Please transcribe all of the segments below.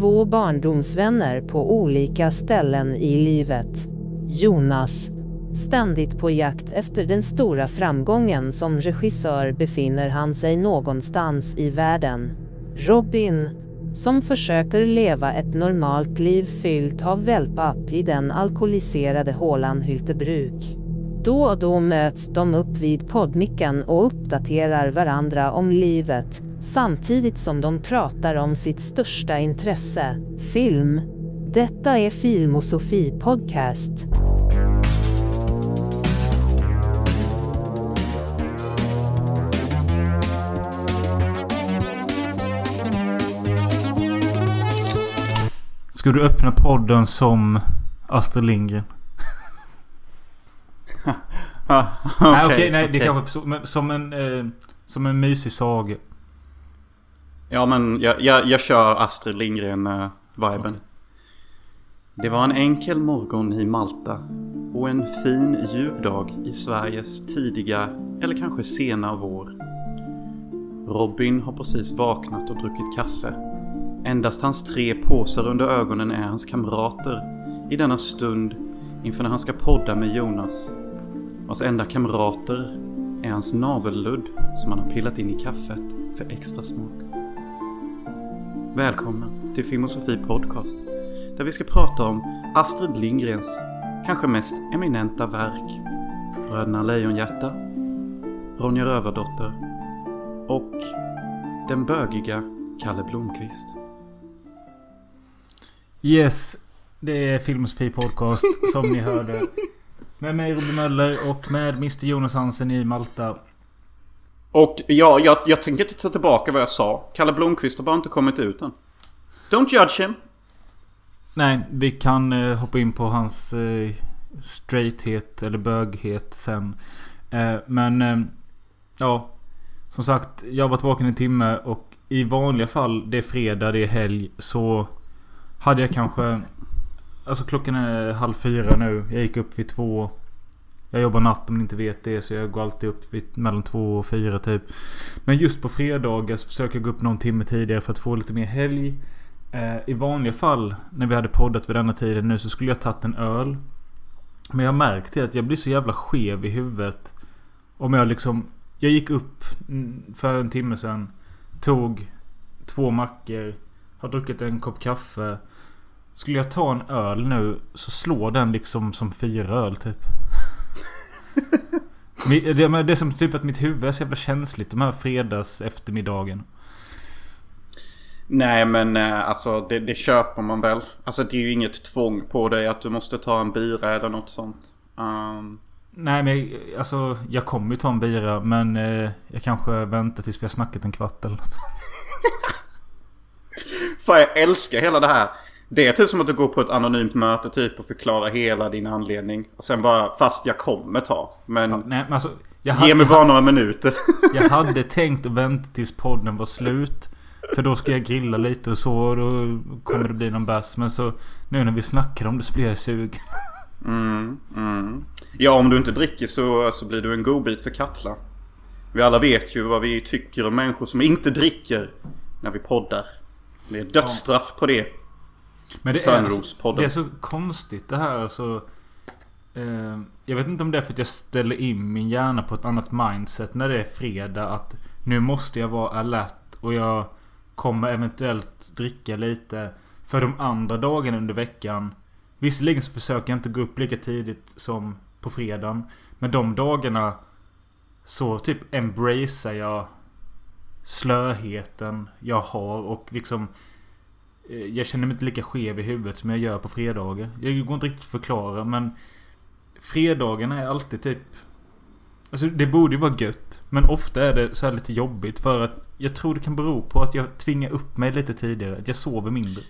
två barndomsvänner på olika ställen i livet. Jonas, ständigt på jakt efter den stora framgången som regissör befinner han sig någonstans i världen. Robin, som försöker leva ett normalt liv fyllt av wellpapp i den alkoholiserade hålan Hyltebruk. Då och då möts de upp vid poddmicken och uppdaterar varandra om livet, samtidigt som de pratar om sitt största intresse, film. Detta är Filmosofi Podcast. Ska du öppna podden som Astrid Lindgren? Ah, nej okej, okej, nej det kanske som en eh, Som en mysig saga. Ja men jag, jag, jag kör Astrid Lindgren-viben. Eh, Det var en enkel morgon i Malta och en fin ljuvdag i Sveriges tidiga eller kanske sena vår. Robin har precis vaknat och druckit kaffe. Endast hans tre påsar under ögonen är hans kamrater i denna stund inför när han ska podda med Jonas. Vars enda kamrater är hans navelludd som han har pillat in i kaffet för extra smak. Välkomna till Filmosofi Podcast. Där vi ska prata om Astrid Lindgrens kanske mest eminenta verk. Bröderna Lejonhjärta, Ronja Rövardotter och den bögiga Kalle Blomkvist. Yes. Det är Filmosofi Podcast som ni hörde. Med mig Robin Möller och med Mr Jonas Hansen i Malta. Och ja, jag, jag tänker inte ta tillbaka vad jag sa. Kalle Blomkvist har bara inte kommit ut än. Don't judge him! Nej, vi kan eh, hoppa in på hans eh, straighthet eller böghet sen. Eh, men eh, ja. Som sagt, jag har varit vaken en timme och i vanliga fall det är fredag, det är helg så hade jag kanske Alltså klockan är halv fyra nu. Jag gick upp vid två. Jag jobbar natt om ni inte vet det så jag går alltid upp vid mellan två och fyra typ. Men just på fredagar så försöker jag gå upp någon timme tidigare för att få lite mer helg. Eh, I vanliga fall när vi hade poddat vid denna tiden nu så skulle jag tagit en öl. Men jag märkte att jag blir så jävla skev i huvudet. Om jag liksom... Jag gick upp för en timme sedan. Tog två mackor. Har druckit en kopp kaffe. Skulle jag ta en öl nu så slår den liksom som fyra öl typ. Det, det är som typ att mitt huvud är så jävla känsligt de här fredags eftermiddagen. Nej men eh, alltså det, det köper man väl. Alltså det är ju inget tvång på dig att du måste ta en bira eller något sånt. Um, Nej men alltså jag kommer ju ta en bira men eh, jag kanske väntar tills vi har snackat en kvart eller något. Fan jag älskar hela det här. Det är typ som att du går på ett anonymt möte typ och förklarar hela din anledning. Och sen bara, fast jag kommer ta. Men Nej men alltså. Ge hade, mig bara några minuter. jag hade tänkt att vänta tills podden var slut. För då ska jag grilla lite och så och då kommer det bli någon bärs. Men så nu när vi snackar om det så blir jag sugen. Mm, mm. Ja om du inte dricker så, så blir du en godbit för Katla. Vi alla vet ju vad vi tycker om människor som inte dricker när vi poddar. Det är dödsstraff på det. Men det är, alltså, det är så konstigt det här alltså. Eh, jag vet inte om det är för att jag ställer in min hjärna på ett annat mindset när det är fredag. Att nu måste jag vara alert och jag kommer eventuellt dricka lite. För de andra dagarna under veckan. Visserligen så försöker jag inte gå upp lika tidigt som på fredagen. Men de dagarna så typ embracear jag slöheten jag har och liksom Jag känner mig inte lika skev i huvudet som jag gör på fredagar. Jag går inte riktigt att förklara men Fredagarna är alltid typ Alltså det borde ju vara gött. Men ofta är det så här lite jobbigt för att Jag tror det kan bero på att jag tvingar upp mig lite tidigare. Att jag sover mindre.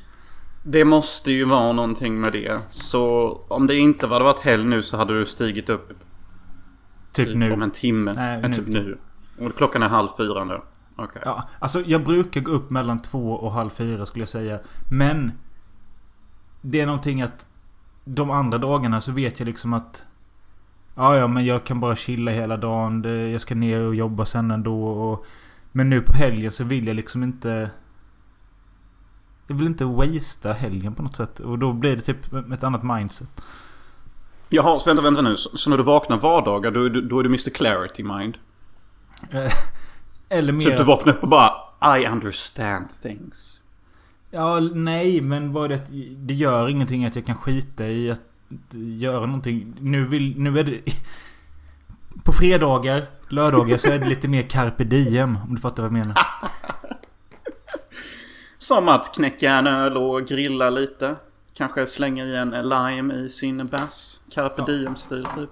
Det måste ju vara någonting med det. Så om det inte hade varit helg nu så hade du stigit upp Typ, typ nu. om en timme. Nej, Nej, nu. typ nu. Och klockan är halv fyra nu. Okej. Ja, alltså jag brukar gå upp mellan två och halv fyra skulle jag säga. Men Det är någonting att De andra dagarna så vet jag liksom att Ja, ja, men jag kan bara chilla hela dagen. Jag ska ner och jobba sen ändå. Och, men nu på helgen så vill jag liksom inte... Jag vill inte wastea helgen på något sätt. Och då blir det typ ett annat mindset. Jaha, så vänta, vänta nu. Så, så när du vaknar vardagar då, du- då är du Mr Clarity Mind? Eller mer... Typ du vaknar upp och bara I understand things. Ja, nej, men bara det det gör ingenting att jag kan skita i att göra någonting. Nu vill... Nu är det... På fredagar, lördagar så är det lite mer carpe diem. Om du fattar vad jag menar. Som att knäcka en öl och grilla lite. Kanske slänga i en lime i sin bass. Carpe diem-stil typ.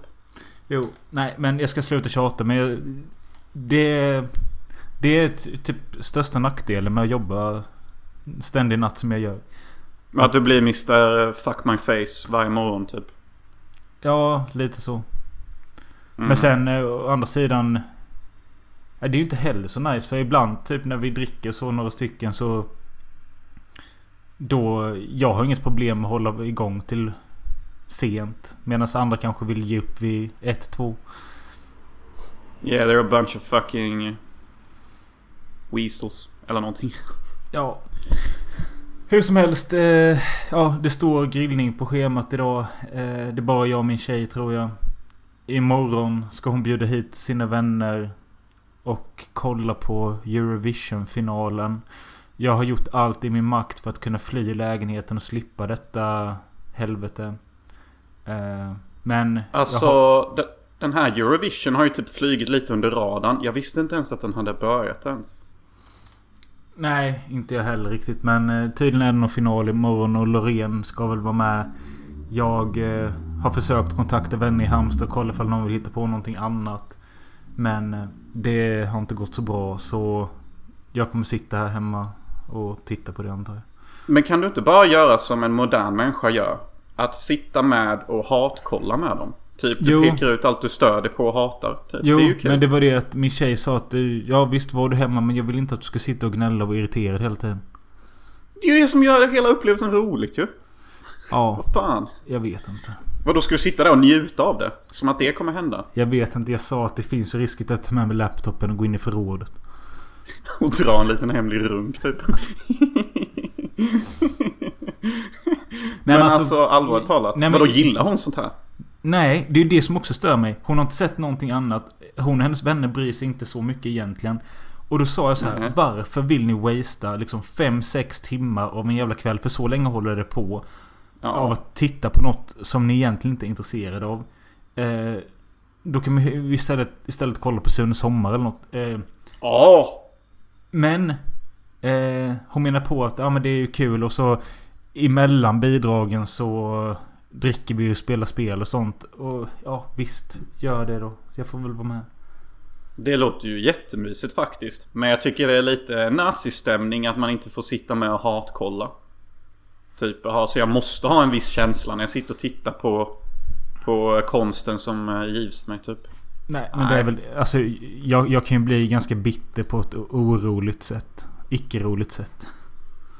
Jo, nej, men jag ska sluta tjata. Men jag, det... Det är typ största nackdelen med att jobba ständig natt som jag gör. Att du blir Mr Fuck My Face varje morgon typ. Ja, lite så. Mm. Men sen eh, å andra sidan... Det är ju inte heller så nice. För ibland typ när vi dricker så några stycken så... Då... Jag har inget problem med att hålla igång till sent. Medan andra kanske vill ge upp vid ett, två. Yeah, they're a bunch of fucking weasels. Eller någonting. Ja. Hur som helst. Eh, ja, det står grillning på schemat idag. Eh, det är bara jag och min tjej tror jag. Imorgon ska hon bjuda hit sina vänner. Och kolla på Eurovision-finalen. Jag har gjort allt i min makt för att kunna fly lägenheten och slippa detta helvete. Eh, men... Alltså, har- de- den här Eurovision har ju typ flugit lite under radarn. Jag visste inte ens att den hade börjat ens. Nej, inte jag heller riktigt. Men eh, tydligen är det någon final imorgon och Loreen ska väl vara med. Jag eh, har försökt kontakta vänner i Halmstad och kolla ifall någon vill hitta på någonting annat. Men eh, det har inte gått så bra så jag kommer sitta här hemma och titta på det antar jag. Men kan du inte bara göra som en modern människa gör? Att sitta med och hatkolla med dem. Typ du Jo. pekar ut allt du stör dig på och hatar. Typ. Jo, det är ju kul. men det var det att min tjej sa att ja visst var du hemma men jag vill inte att du ska sitta och gnälla och vara irriterad hela tiden. Det är ju det som gör hela upplevelsen roligt ju. Ja, Vad fan. jag vet inte. Vadå, ska du sitta där och njuta av det? Som att det kommer hända? Jag vet inte. Jag sa att det finns risk att jag tar med mig laptopen och går in i förrådet. Och dra en liten hemlig runk typ. men men alltså, alltså- allvarligt talat. Nej, men- Vadå, gillar hon sånt här? Nej, det är ju det som också stör mig. Hon har inte sett någonting annat. Hon och hennes vänner bryr sig inte så mycket egentligen. Och då sa jag så här. Nej. Varför vill ni wastea liksom 5-6 timmar av en jävla kväll? För så länge håller det på. Ja. Av att titta på något som ni egentligen inte är intresserade av. Eh, då kan vi istället, istället kolla på Sune Sommar eller något. Eh, Ja. men eh, hon menar på att ja, men det är ju kul och så emellan bidragen så dricker vi och spelar spel och sånt. Och ja visst, gör det då. Jag får väl vara med. Det låter ju jättemysigt faktiskt. Men jag tycker det är lite nazistämning att man inte får sitta med och hatkolla. Typ, aha, så jag måste ha en viss känsla när jag sitter och tittar på, på konsten som eh, givs mig typ. Nej, men det är väl... Alltså, jag, jag kan ju bli ganska bitter på ett oroligt sätt. Icke-roligt sätt.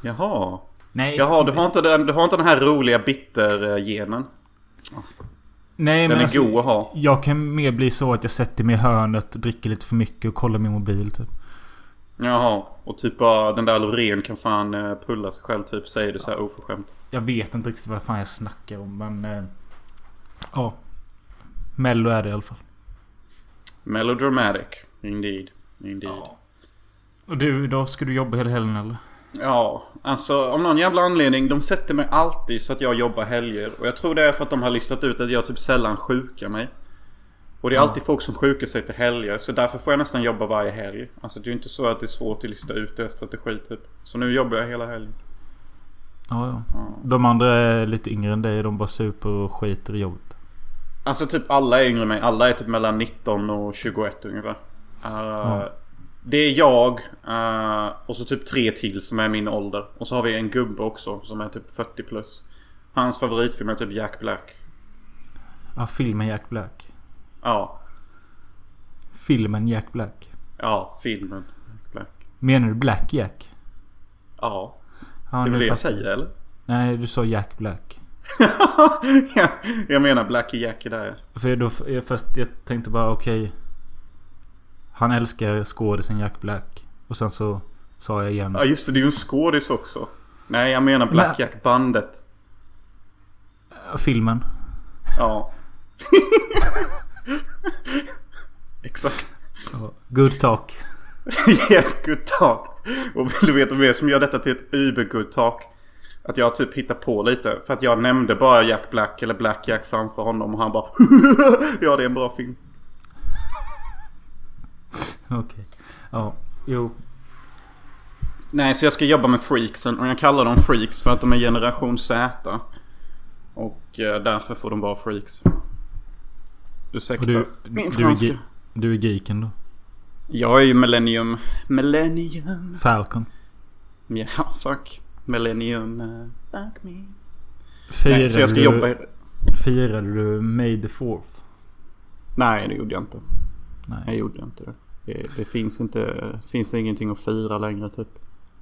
Jaha. Nej, Jaha, du har inte den, du har inte den här roliga bitter-genen. nej, Den men är alltså, god att ha. Jag kan mer bli så att jag sätter mig i hörnet, dricker lite för mycket och kollar min mobil typ. Jaha. Och typ bara den där Loreen kan fan eh, pulla sig själv typ. Säger du så här oförskämt. Jag vet inte riktigt vad fan jag snackar om men... eh, Ja. Mello är det i alla fall. Melodramatic. Indeed. Indeed. Ja. Och du då? Ska du jobba hela helgen eller? Ja, alltså av någon jävla anledning. De sätter mig alltid så att jag jobbar helger. Och jag tror det är för att de har listat ut att jag typ sällan sjukar mig. Och det är Ja. alltid folk som sjukar sig till helger. Så därför får jag nästan jobba varje helg. Alltså det är ju inte så att det är svårt att lista ut deras strategi typ. Så nu jobbar jag hela helgen. Ja, ja. Ja. De andra är lite yngre än dig. De bara super och skiter i jobbet. Alltså typ alla är yngre än mig. Alla är typ mellan 19 och 21 ungefär. Uh, Det är jag uh, och så typ tre till som är min ålder. Och så har vi en gubbe också som är typ 40 plus. Hans favoritfilm är typ Jack Black. Ja, filmen Jack Black. Ja, Filmen Jack Black. ja filmen Jack Black. Menar du Black Jack? Ja, Ja, det är väl det jag säger eller? Nej, du sa Jack Black. Ja, jag menar Blackie Jack är där. För då, jag, först, jag tänkte bara okej. Han älskar skådisen Jack Black. Och sen så sa jag igen. Ja just det, det är ju en skådis också. Nej, jag menar Blackjack-bandet. Filmen. Ja. Exakt. Good talk. yes, good talk. Och vill du veta mer som gör detta till ett uber good talk? Att jag typ hittar på lite. För att jag nämnde bara Jack Black eller Black Jack framför honom och han bara Ja, det är en bra film. Okej. Okay. Ja, jo. Nej, så jag ska jobba med freaksen och jag kallar dem freaks för att de är generation Z. Och eh, därför får de vara freaks. Ursäkta du, min du franska. Är, du är geeken då? Jag är ju millennium. Millennium. Falcon. Ja, fuck. Millennium. Uh, fuck me. Firade Nej, så jag ska du, jobba... Firade du May the 4th? Nej, det gjorde jag inte. Nej. Jag gjorde inte det. Det, det finns inte... finns ingenting att fira längre typ.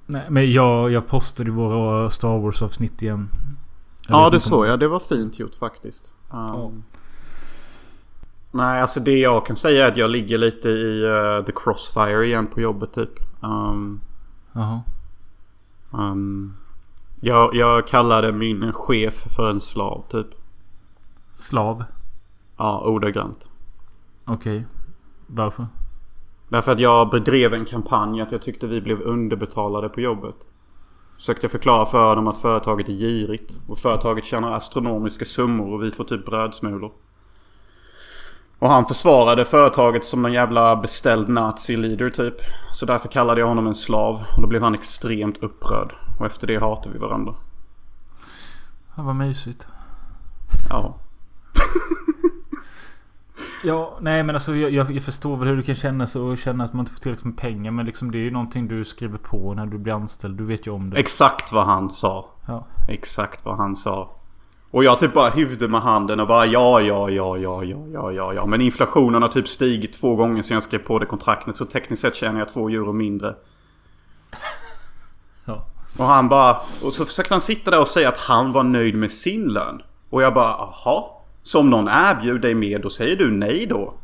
Nej, men jag, jag postade våra Star Wars avsnitt igen. Jag Ja, det såg jag. Det var fint gjort faktiskt. Um, Ja. Nej, alltså det jag kan säga är att jag ligger lite i eh, the crossfire igen på jobbet typ. Um, Jaha. um, jag, jag kallade min chef för en slav typ. Slav? Ja, ordagrant. Okej. Varför? Därför att jag bedrev en kampanj att jag tyckte vi blev underbetalade på jobbet. Försökte förklara för dem att företaget är girigt. Och företaget tjänar astronomiska summor och vi får typ brödsmulor. Och han försvarade företaget som en jävla beställd nazi-leader typ. Så därför kallade jag honom en slav. Och då blev han extremt upprörd. Och efter det hatade vi varandra. Ja, vad mysigt. Ja. Ja, nej men alltså jag, jag, jag förstår väl hur du kan känna så och känna att man inte får tillräckligt med pengar. Men liksom det är ju någonting du skriver på när du blir anställd. Du vet ju om det. Exakt vad han sa. Ja. Exakt vad han sa. Och jag typ bara hyvde med handen och bara ja, ja, ja, ja, ja, ja, ja, ja. Men inflationen har typ stigit två gånger sedan jag skrev på det kontraktet. Så tekniskt sett tjänar jag två euro mindre. Ja. Och han bara... Och så försökte han sitta där och säga att han var nöjd med sin lön. Och jag bara, aha. Så om någon erbjuder dig mer, då säger du nej då?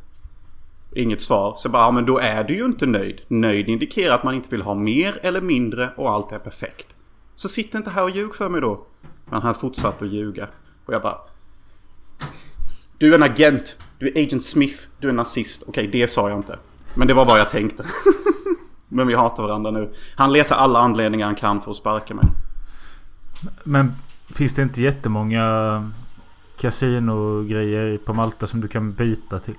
Inget svar. Så bara, ja men då är du ju inte nöjd. Nöjd indikerar att man inte vill ha mer eller mindre och allt är perfekt. Så sitt inte här och ljug för mig då. Men han fortsatte att ljuga. Och jag bara... Du är en agent. Du är Agent Smith. Du är nazist. Okej, det sa jag inte. Men det var vad jag tänkte. men vi hatar varandra nu. Han letar alla anledningar han kan för att sparka mig. Men finns det inte jättemånga kasinogrejer på Malta som du kan byta till?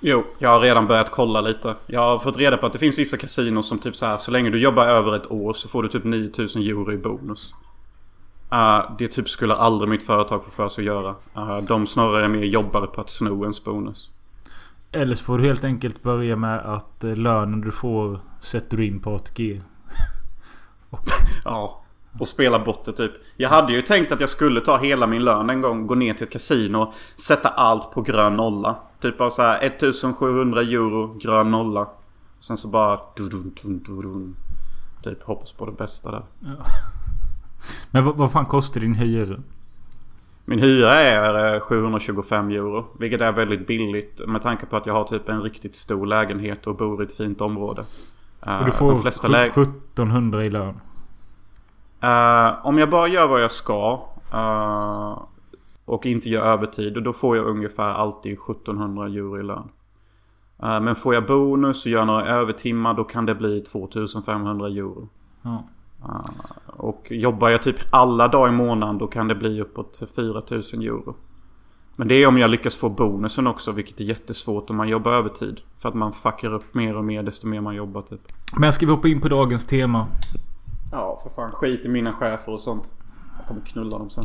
Jo, jag har redan börjat kolla lite. Jag har fått reda på att det finns vissa kasinon som typ så här, så länge du jobbar över ett år så får du typ 9000 euro i bonus. Uh, det typ skulle aldrig mitt företag få för sig att göra. Uh, de snarare mer jobbar på att sno ens bonus. Eller så får du helt enkelt börja med att eh, lönen du får sätter du in på ATG. Ja. Och spela bort det typ. Jag hade ju tänkt att jag skulle ta hela min lön en gång, gå ner till ett kasino, sätta allt på grön nolla. Typ av så här 1700 euro, grön nolla. Sen så bara... dudun, dudun, dudun. Typ hoppas på det bästa där. Men vad, vad fan kostar din hyra? Min hyra är eh, 725 euro. Vilket är väldigt billigt med tanke på att jag har typ en riktigt stor lägenhet och bor i ett fint område. Eh, Och du får de flesta lä- 1700 i lön. Eh, om jag bara gör vad jag ska eh, och inte gör övertid, då får jag ungefär alltid 1700 euro i lön. Eh, men får jag bonus och gör några övertimmar, då kan det bli 2500 euro. Ja. Och jobbar jag typ alla dagar i månaden, då kan det bli uppåt 4000 euro. Men det är om jag lyckas få bonusen också, vilket är jättesvårt om man jobbar övertid. För att man fuckar upp mer och mer desto mer man jobbar typ. Men ska vi hoppa in på dagens tema? Ja, för fan. Skit i mina chefer och sånt. Jag kommer knulla dem sen.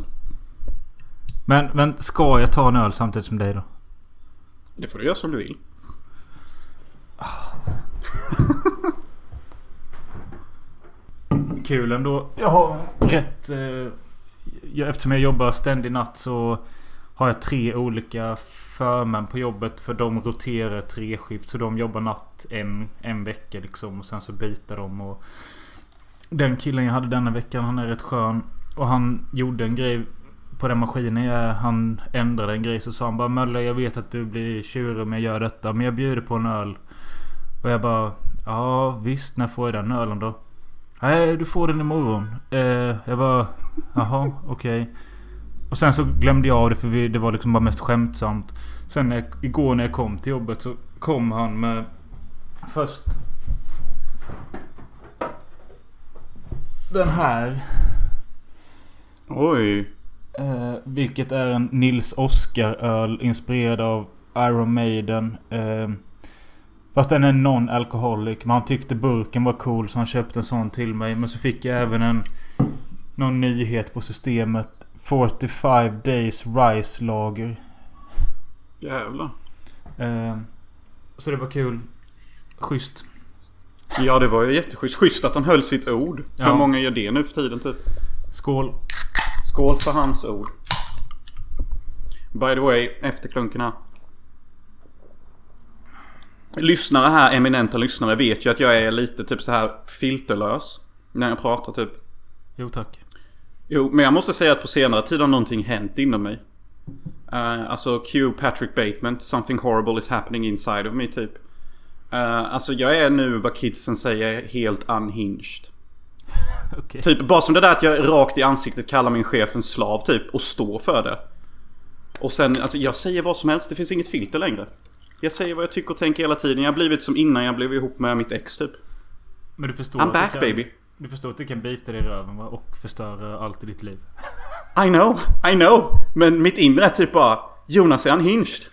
Men, men ska jag ta en öl samtidigt som dig då? Det får du göra som du vill. Kul ändå. Jag har rätt... Eh, eftersom jag jobbar ständig natt så har jag tre olika förmän på jobbet. För de roterar tre skift. Så de jobbar natt en, en vecka liksom. Och sen så byter de. Och den killen jag hade denna veckan han är rätt skön. Och han gjorde en grej på den maskinen. Jag, han ändrade en grej. Så sa han bara Mölle jag vet att du blir tjurig om jag gör detta. Men jag bjuder på en öl. Och jag bara Ja visst när får jag den ölen då? Nej, du får den imorgon. Eh, jag bara... Jaha, okej. Okay. Och sen så glömde jag av det för vi, det var liksom bara mest skämtsamt. Sen när igår när jag kom till jobbet så kom han med... Först... Den här. Oj. Eh, vilket är en Nils Oskar-öl inspirerad av Iron Maiden. Eh, fast den är non-alcoholic. Men han tyckte burken var cool så han köpte en sån till mig. Men så fick jag även en... Någon nyhet på systemet. 45 Days Rice Lager. Jävlar. Eh, så det var kul. Schysst. Ja det var ju jätteschysst. Schysst att han höll sitt ord. Ja. Hur många gör det nu för tiden typ? Skål. Skål för hans ord. By the way, efter klunken här. Lyssnare här, eminenta lyssnare, vet ju att jag är lite typ så här filterlös. När jag pratar typ. Jo tack. Jo, men jag måste säga att på senare tid har någonting hänt inom mig. Uh, alltså Q Patrick Bateman, something horrible is happening inside of me typ. Uh, alltså jag är nu vad kidsen säger helt unhinged. Okej. Typ bara som det där att jag rakt i ansiktet kallar min chef en slav typ och står för det. Och sen, alltså jag säger vad som helst, det finns inget filter längre. Jag säger vad jag tycker och tänker hela tiden. Jag har blivit som innan jag blev ihop med mitt ex typ. Men du förstår I'm back kan, baby. Du förstår att det kan bita dig i röven och förstöra allt i ditt liv. I know, I know. Men mitt inre är typ bara Jonas är unhinged.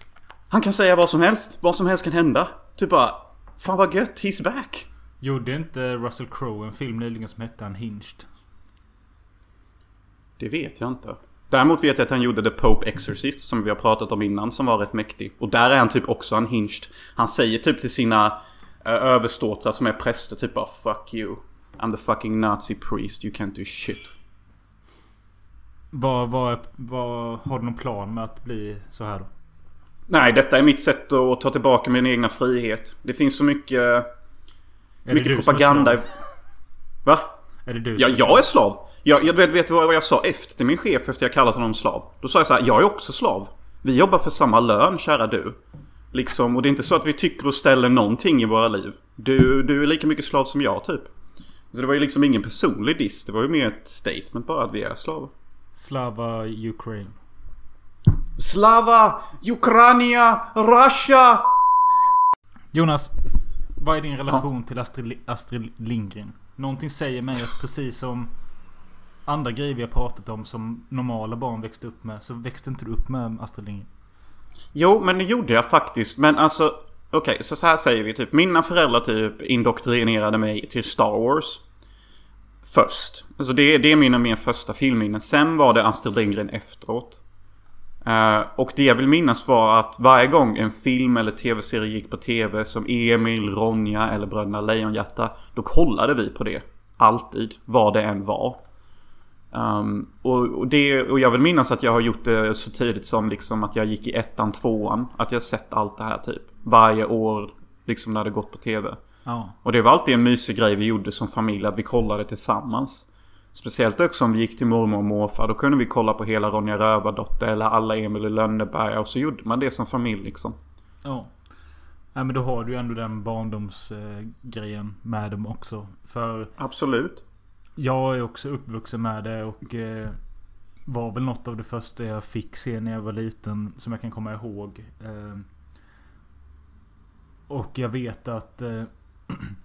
Han kan säga vad som helst. Vad som helst kan hända. Typ bara Fan vad gött, he's back. Gjorde inte Russell Crowe en film nyligen som hette Unhinged? Det vet jag inte. Däremot vet jag att han gjorde The Pope Exorcist som vi har pratat om innan som var rätt mäktig. Och där är han typ också unhinged. Han säger typ till sina uh, överståtrar som är präster typ bara Fuck you. I'm the fucking nazi priest, you can't do shit. Vad, vad, vad, har du någon plan med att bli så här då? Nej, detta är mitt sätt att ta tillbaka min egna frihet. Det finns så mycket... Är mycket är propaganda. slav? Va? Är det du Ja, jag är slav. Jag, jag vet, vet du vad jag sa efter till min chef efter jag kallat honom slav? Då sa jag så här, jag är också slav. Vi jobbar för samma lön, kära du. Liksom, och det är inte så att vi tycker och ställer någonting i våra liv. Du, du är lika mycket slav som jag, typ. Så det var ju liksom ingen personlig diss. Det var ju mer ett statement bara att vi är slavar. Slava Ukraine. Slava! Ukraina! Russia! Jonas. Vad är din relation till Astrid, Astrid Lindgren? Någonting säger mig att precis som andra grejer vi har pratat om som normala barn växte upp med. Så växte inte du upp med Astrid Lindgren. Jo, men det gjorde jag faktiskt. Men alltså, okej, så, så här säger vi typ. Mina föräldrar typ indoktrinerade mig till Star Wars. Först. Alltså det, det är mina mer första filmminnen. Sen var det Astrid Lindgren efteråt. Eh, och det jag vill minnas var att varje gång en film eller tv-serie gick på tv som Emil, Ronja eller Bröderna Lejonhjärta. Då kollade vi på det. Alltid. Vad det än var. Um, och, och, det, och jag vill minnas att jag har gjort det så tidigt som liksom att jag gick i ettan, tvåan. Att jag sett allt det här typ. Varje år liksom när det gått på tv. Ja. Och det var alltid en mysig grej vi gjorde som familj att vi kollade tillsammans. Speciellt också om vi gick till mormor och morfar. Då kunde vi kolla på hela Ronja Rövardotter eller alla Emil i Lönneberga. Och så gjorde man det som familj liksom. Ja. Nej men då har du ju ändå den barndomsgrejen med dem också. För Absolut. jag är också uppvuxen med det och eh, var väl något av det första jag fick se när jag var liten som jag kan komma ihåg. Eh, och jag vet att eh,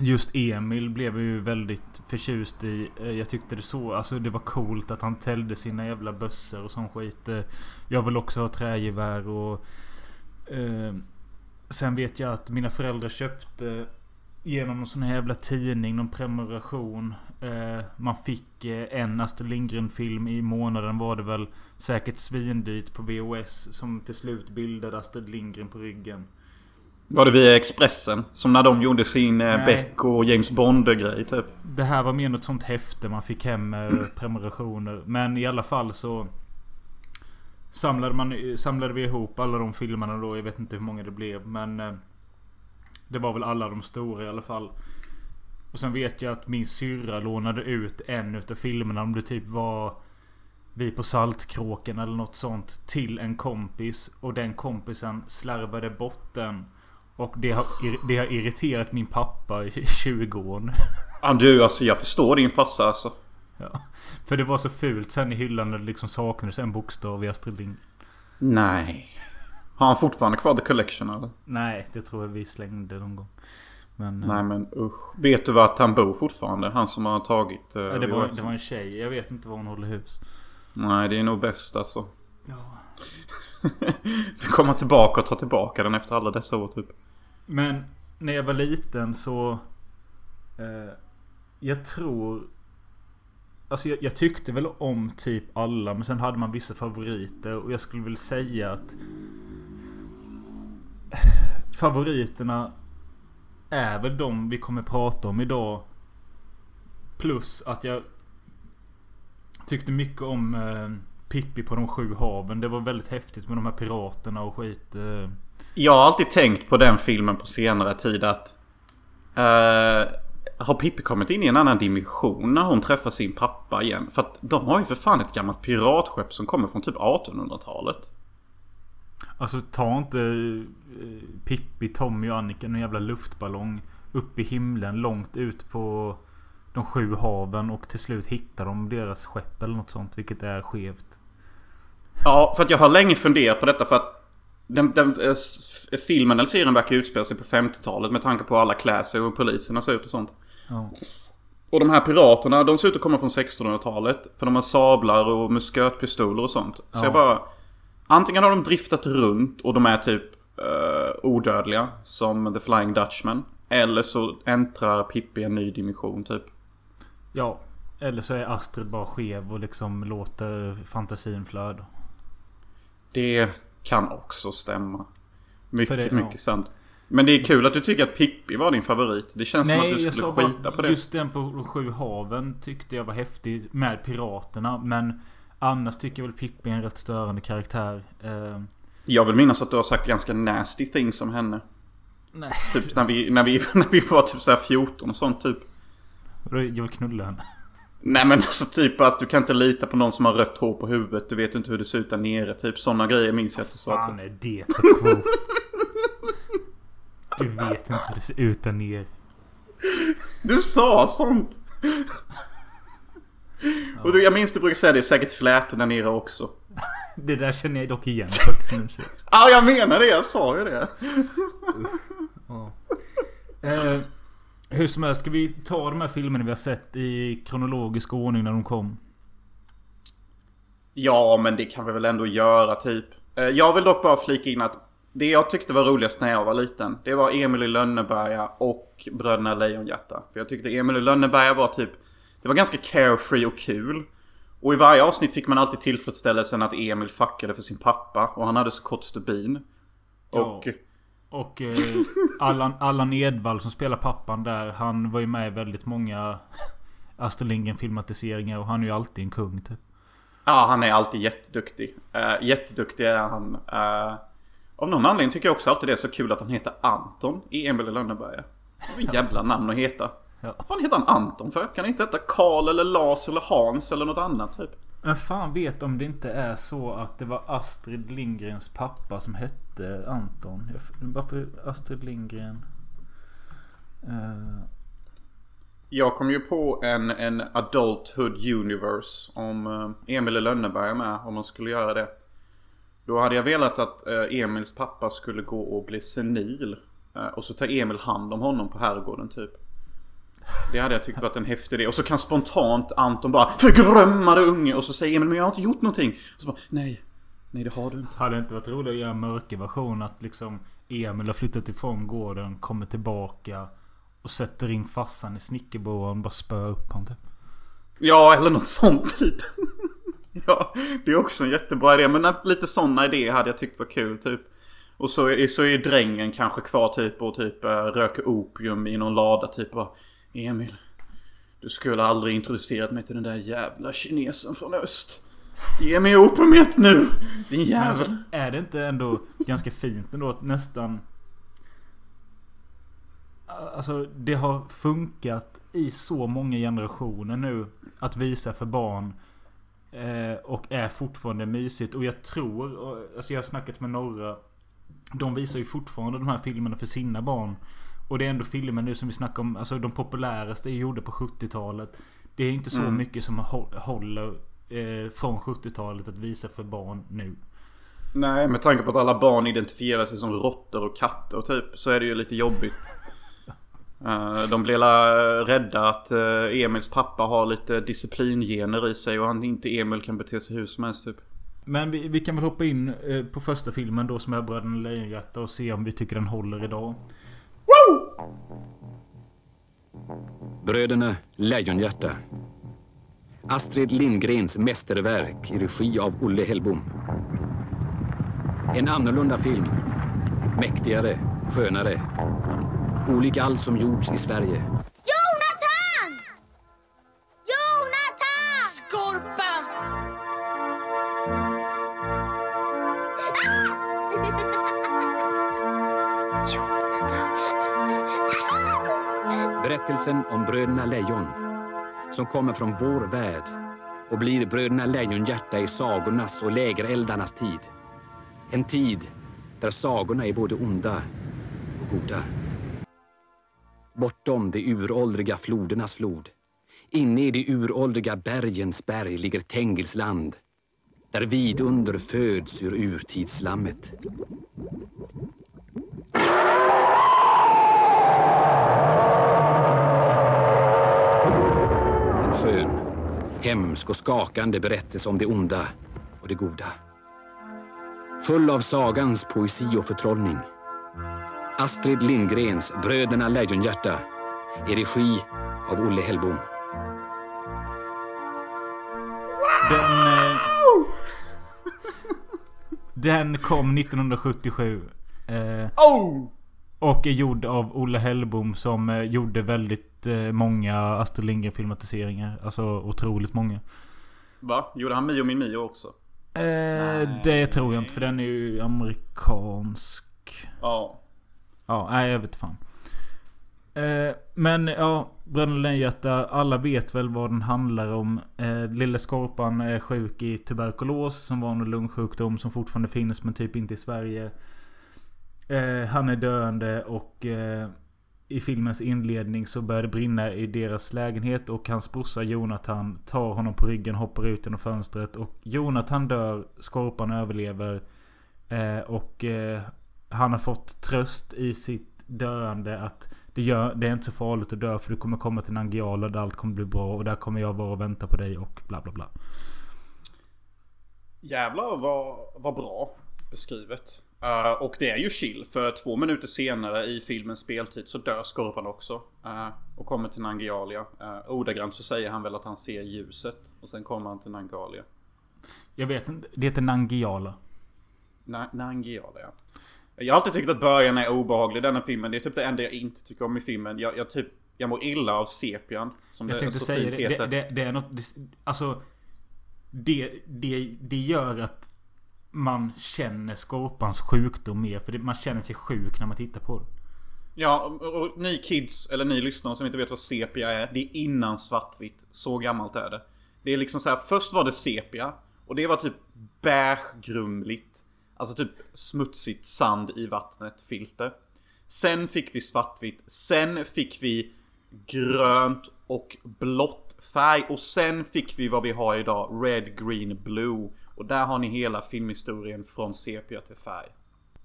Just Emil blev jag ju väldigt förtjust i. Eh, jag tyckte det så. Alltså det var coolt att han täljde sina jävla bössor och sån skit. Eh, jag vill också ha trägevär och... Eh, sen vet jag att mina föräldrar köpte genom någon sån här jävla tidning, någon prenumeration. Eh, man fick eh, en Astrid Lindgren-film i månaden var det väl. Säkert svindyrt på VOS. Som till slut bildade Astrid Lindgren på ryggen. Var det via Expressen? Som när de gjorde sin eh, Nej. Beck och James Bond-grej typ. Det här var mer något sånt häfte man fick hem med prenumerationer. Men i alla fall så samlade, man, samlade vi ihop alla de filmerna då. Jag vet inte hur många det blev. Men eh, det var väl alla de stora i alla fall. Och sen vet jag att min syrra lånade ut en utav filmerna. Om det typ var vi på Saltkråken eller något sånt. Till en kompis. Och den kompisen slarvade bort den. Och det har, det har irriterat min pappa i 20 år nu. Ja du alltså jag förstår din farsa alltså. Ja. För det var så fult sen i hyllan när det liksom saknades en bokstav i Astrid Lindgren. Nej. Har han fortfarande kvar The Collection eller? Nej, det tror jag vi slängde någon gång. Men, eh, Nej men usch. Vet du vart han bor fortfarande? Han som har tagit uh, ja, det, var, det var en tjej. Jag vet inte var hon håller hus. Nej det är nog bäst alltså. Ja. Komma tillbaka och ta tillbaka den efter alla dessa år typ. Men när jag var liten så... Eh, jag tror... Alltså jag, jag, tyckte väl om typ alla men sen hade man vissa favoriter och jag skulle väl säga att... Favoriterna är väl de vi kommer prata om idag. Plus att jag tyckte mycket om eh, Pippi på de sju haven. Det var väldigt häftigt med de här piraterna och skit. Eh. Jag har alltid tänkt på den filmen på senare tid att... Uh, har Pippi kommit in i en annan dimension när hon träffar sin pappa igen? För att de har ju för fan ett gammalt piratskepp som kommer från typ 1800-talet. Alltså ta inte eh, Pippi, Tommy och Annika någon jävla luftballong upp i himlen långt ut på de sju haven och till slut hittar de deras skepp eller något sånt. Vilket är skevt. Ja, för att jag har länge funderat på detta för att den, den äh, filmen eller serien verkar utspela sig på 50-talet med tanke på alla kläder och poliserna ser ut och sånt. Ja. Och de här piraterna, de ser ut att komma från 1600-talet. För de har sablar och muskötpistoler och sånt. Så Ja. jag bara... Antingen har de driftat runt och de är typ uh, odödliga. Som The Flying Dutchman. Eller så äntrar Pippi en ny dimension typ. Ja. Eller så är Astrid bara skev och liksom låter fantasin flöda. Det kan också stämma. Mycket, det- ja. mycket sant. Men det är kul att du tycker att Pippi var din favorit. Det känns som att du skulle skita bara på det. just den på sju haven tyckte jag var häftig med piraterna. Men annars tycker jag väl Pippi är en rätt störande karaktär. Eh, Jag vill minnas att du har sagt ganska nasty things om henne. nej. Typ när vi, när vi, när vi var typ såhär 14 och sånt typ. Jag vill knulla henne. Nej men alltså typ att du kan inte lita på någon som har rött hår på huvudet. Du vet inte hur det ser ut där nere. Typ sådana grejer minns jag att du sa. fan Typ. är det för quote? Du vet inte hur det ser ut där nere. Du sa sånt! Och du, jag minns du brukar säga det är säkert flätor där nere också. Det där känner jag dock igen faktiskt. Ja ah, jag menar det, jag sa ju det. Ja. Eh, hur som helst, ska vi ta de här filmerna vi har sett i kronologisk ordning när de kom? Ja men det kan vi väl ändå göra typ. Eh, Jag vill dock bara flika in att det jag tyckte var roligast när jag var liten. Det var Emil i Lönneberga och Bröderna Lejonhjärta. För jag tyckte Emil i Lönneberga var typ... Det var ganska carefree och kul. Och i varje avsnitt fick man alltid tillfredsställelsen att Emil fuckade för sin pappa. Och han hade så kort stubin. Och... Ja. Och eh, Allan, Allan Edwall som spelar pappan där. Han var ju med i väldigt många Astrid Lindgren filmatiseringar och han är ju alltid en kung typ. Ja, han är alltid jätteduktig. Uh, jätteduktig är han. Uh, av någon anledning tycker jag också alltid det är så kul att han heter Anton i Emil i Lönneberga. Ett jävla namn att heta. Ja. Vad fan heter han Anton för? Kan han inte heta Karl eller Lars eller Hans eller något annat typ? Men fan vet om det inte är så att det var Astrid Lindgrens pappa som hette Anton. Jag- Varför Astrid Lindgren? Uh... Jag kom ju på en, en Adulthood Universe om eh, Emil i Lönneberga med, om man skulle göra det. Då hade jag velat att eh, Emils pappa skulle gå och bli senil. Och så tar Emil hand om honom på herrgården typ. Det hade jag tyckt varit en häftig idé. Och så kan spontant Anton bara Förgrömmade unge! Och så säger Emil men jag har inte gjort någonting. Och så bara nej. Nej det har du inte. hade det inte varit roligt att göra en mörker version? Att liksom Emil har flyttat ifrån gården, kommer tillbaka och sätter in farsan i snickerboan och bara spöar upp honom typ. Ja, eller något sånt typ. ja, det är också en jättebra idé. Men att lite sådana idéer hade jag tyckt var kul typ. Och så är, så är drängen kanske kvar typ och typ äh, röker opium i någon lada typ och Emil. Du skulle aldrig introducerat mig till den där jävla kinesen från öst. Ge mig opiumet nu! Din Men jävel. alltså, är det inte ändå ganska fint ändå att nästan... Alltså det har funkat i så många generationer nu att visa för barn. Eh, och är fortfarande mysigt. Och jag tror, alltså jag har snackat med några. De visar ju fortfarande de här filmerna för sina barn. Och det är ändå filmer nu som vi snackar om. Alltså de populäraste är gjorda på 70-talet. Det är inte så Mm. mycket som hå- håller eh, från 70-talet att visa för barn nu. Nej, med tanke på att alla barn identifierar sig som råttor och katter typ så är det ju lite jobbigt. Eh, De blir rädda att eh, Emils pappa har lite disciplingener i sig och han inte Emil kan bete sig hur som helst typ. Men vi, vi kan väl hoppa in eh, på första filmen då som är Bröderna Lejonhjärta och se om vi tycker den håller idag. Bröderna Lejonhjärta. Astrid Lindgrens mästerverk i regi av Olle Hellbom. En annorlunda film. Mäktigare, skönare. Olik allt som gjorts i Sverige. Jonathan! Jonathan! Skorpan! Berättelsen om bröderna Lejon. Som kommer från vår värld och blir bröderna Lejonhjärta i sagornas och lägereldarnas tid. En tid där sagorna är både onda och goda. Bortom de uråldriga flodernas flod. Inne i de uråldriga bergens berg ligger Tengils land. Där vidunder föds ur urtidsslammet. Skön, hemsk och skakande berättelse om det onda och det goda. Full av sagans poesi och förtrollning. Astrid Lindgrens Bröderna Lejonhjärta i regi av Olle Hellbom. Den... Eh, den kom 1977. Eh, Oh! och är gjord av Olle Hellbom som eh, gjorde väldigt eh, många Astrid Lindgren filmatiseringar. Alltså otroligt många. Va? Gjorde han Mio min Mio också? Eh, det tror jag inte för den är ju amerikansk. Ja. Ja, nej jag vet fan. Eh, men ja, Bröderna Lejonhjärta. Alla vet väl vad den handlar om. Eh, Lille Skorpan är sjuk i tuberkulos som var en lungsjukdom som fortfarande finns men typ inte i Sverige. Eh, han är döende och eh, i filmens inledning så börjar det brinna i deras lägenhet och hans brorsa Jonathan tar honom på ryggen och hoppar ut genom fönstret. Och Jonathan dör, Skorpan överlever. Eh, och eh, han har fått tröst i sitt döende att det, gör, det är inte så farligt att dö för du kommer komma till Nangijala där allt kommer bli bra och där kommer jag vara och vänta på dig och bla bla bla. Jävlar vad, vad bra beskrivet. Eh, och det är ju chill för två minuter senare i filmens speltid så dör Skorpan också. eh, och kommer till Nangialia. Uh, ordagrant så säger han väl att han ser ljuset. Och sen kommer han till Nangalia. Jag vet inte, det heter Nangijala. Na- Nangiala ja. Jag har alltid tyckt att början är obehaglig i denna filmen. Det är typ det enda jag inte tycker om i filmen. Jag, jag typ... Jag mår illa av sepian. Som Jag det tänkte så säga fint det, heter. det, det, det är något... Alltså... Det, det, det gör att man känner Skorpans sjukdom mer. För det, man känner sig sjuk när man tittar på det. Ja, och, och ni kids, eller ni lyssnare som inte vet vad sepia är. Det är innan svartvitt. Så gammalt är det. Det är liksom så här, först var det sepia. Och det var typ beigegrumligt. Alltså typ smutsigt sand i vattnet, filter. Sen fick vi svartvitt. Sen fick vi grönt och blått färg. Och sen fick vi vad vi har idag, red, green, blue. Och där har ni hela filmhistorien från sepia till färg.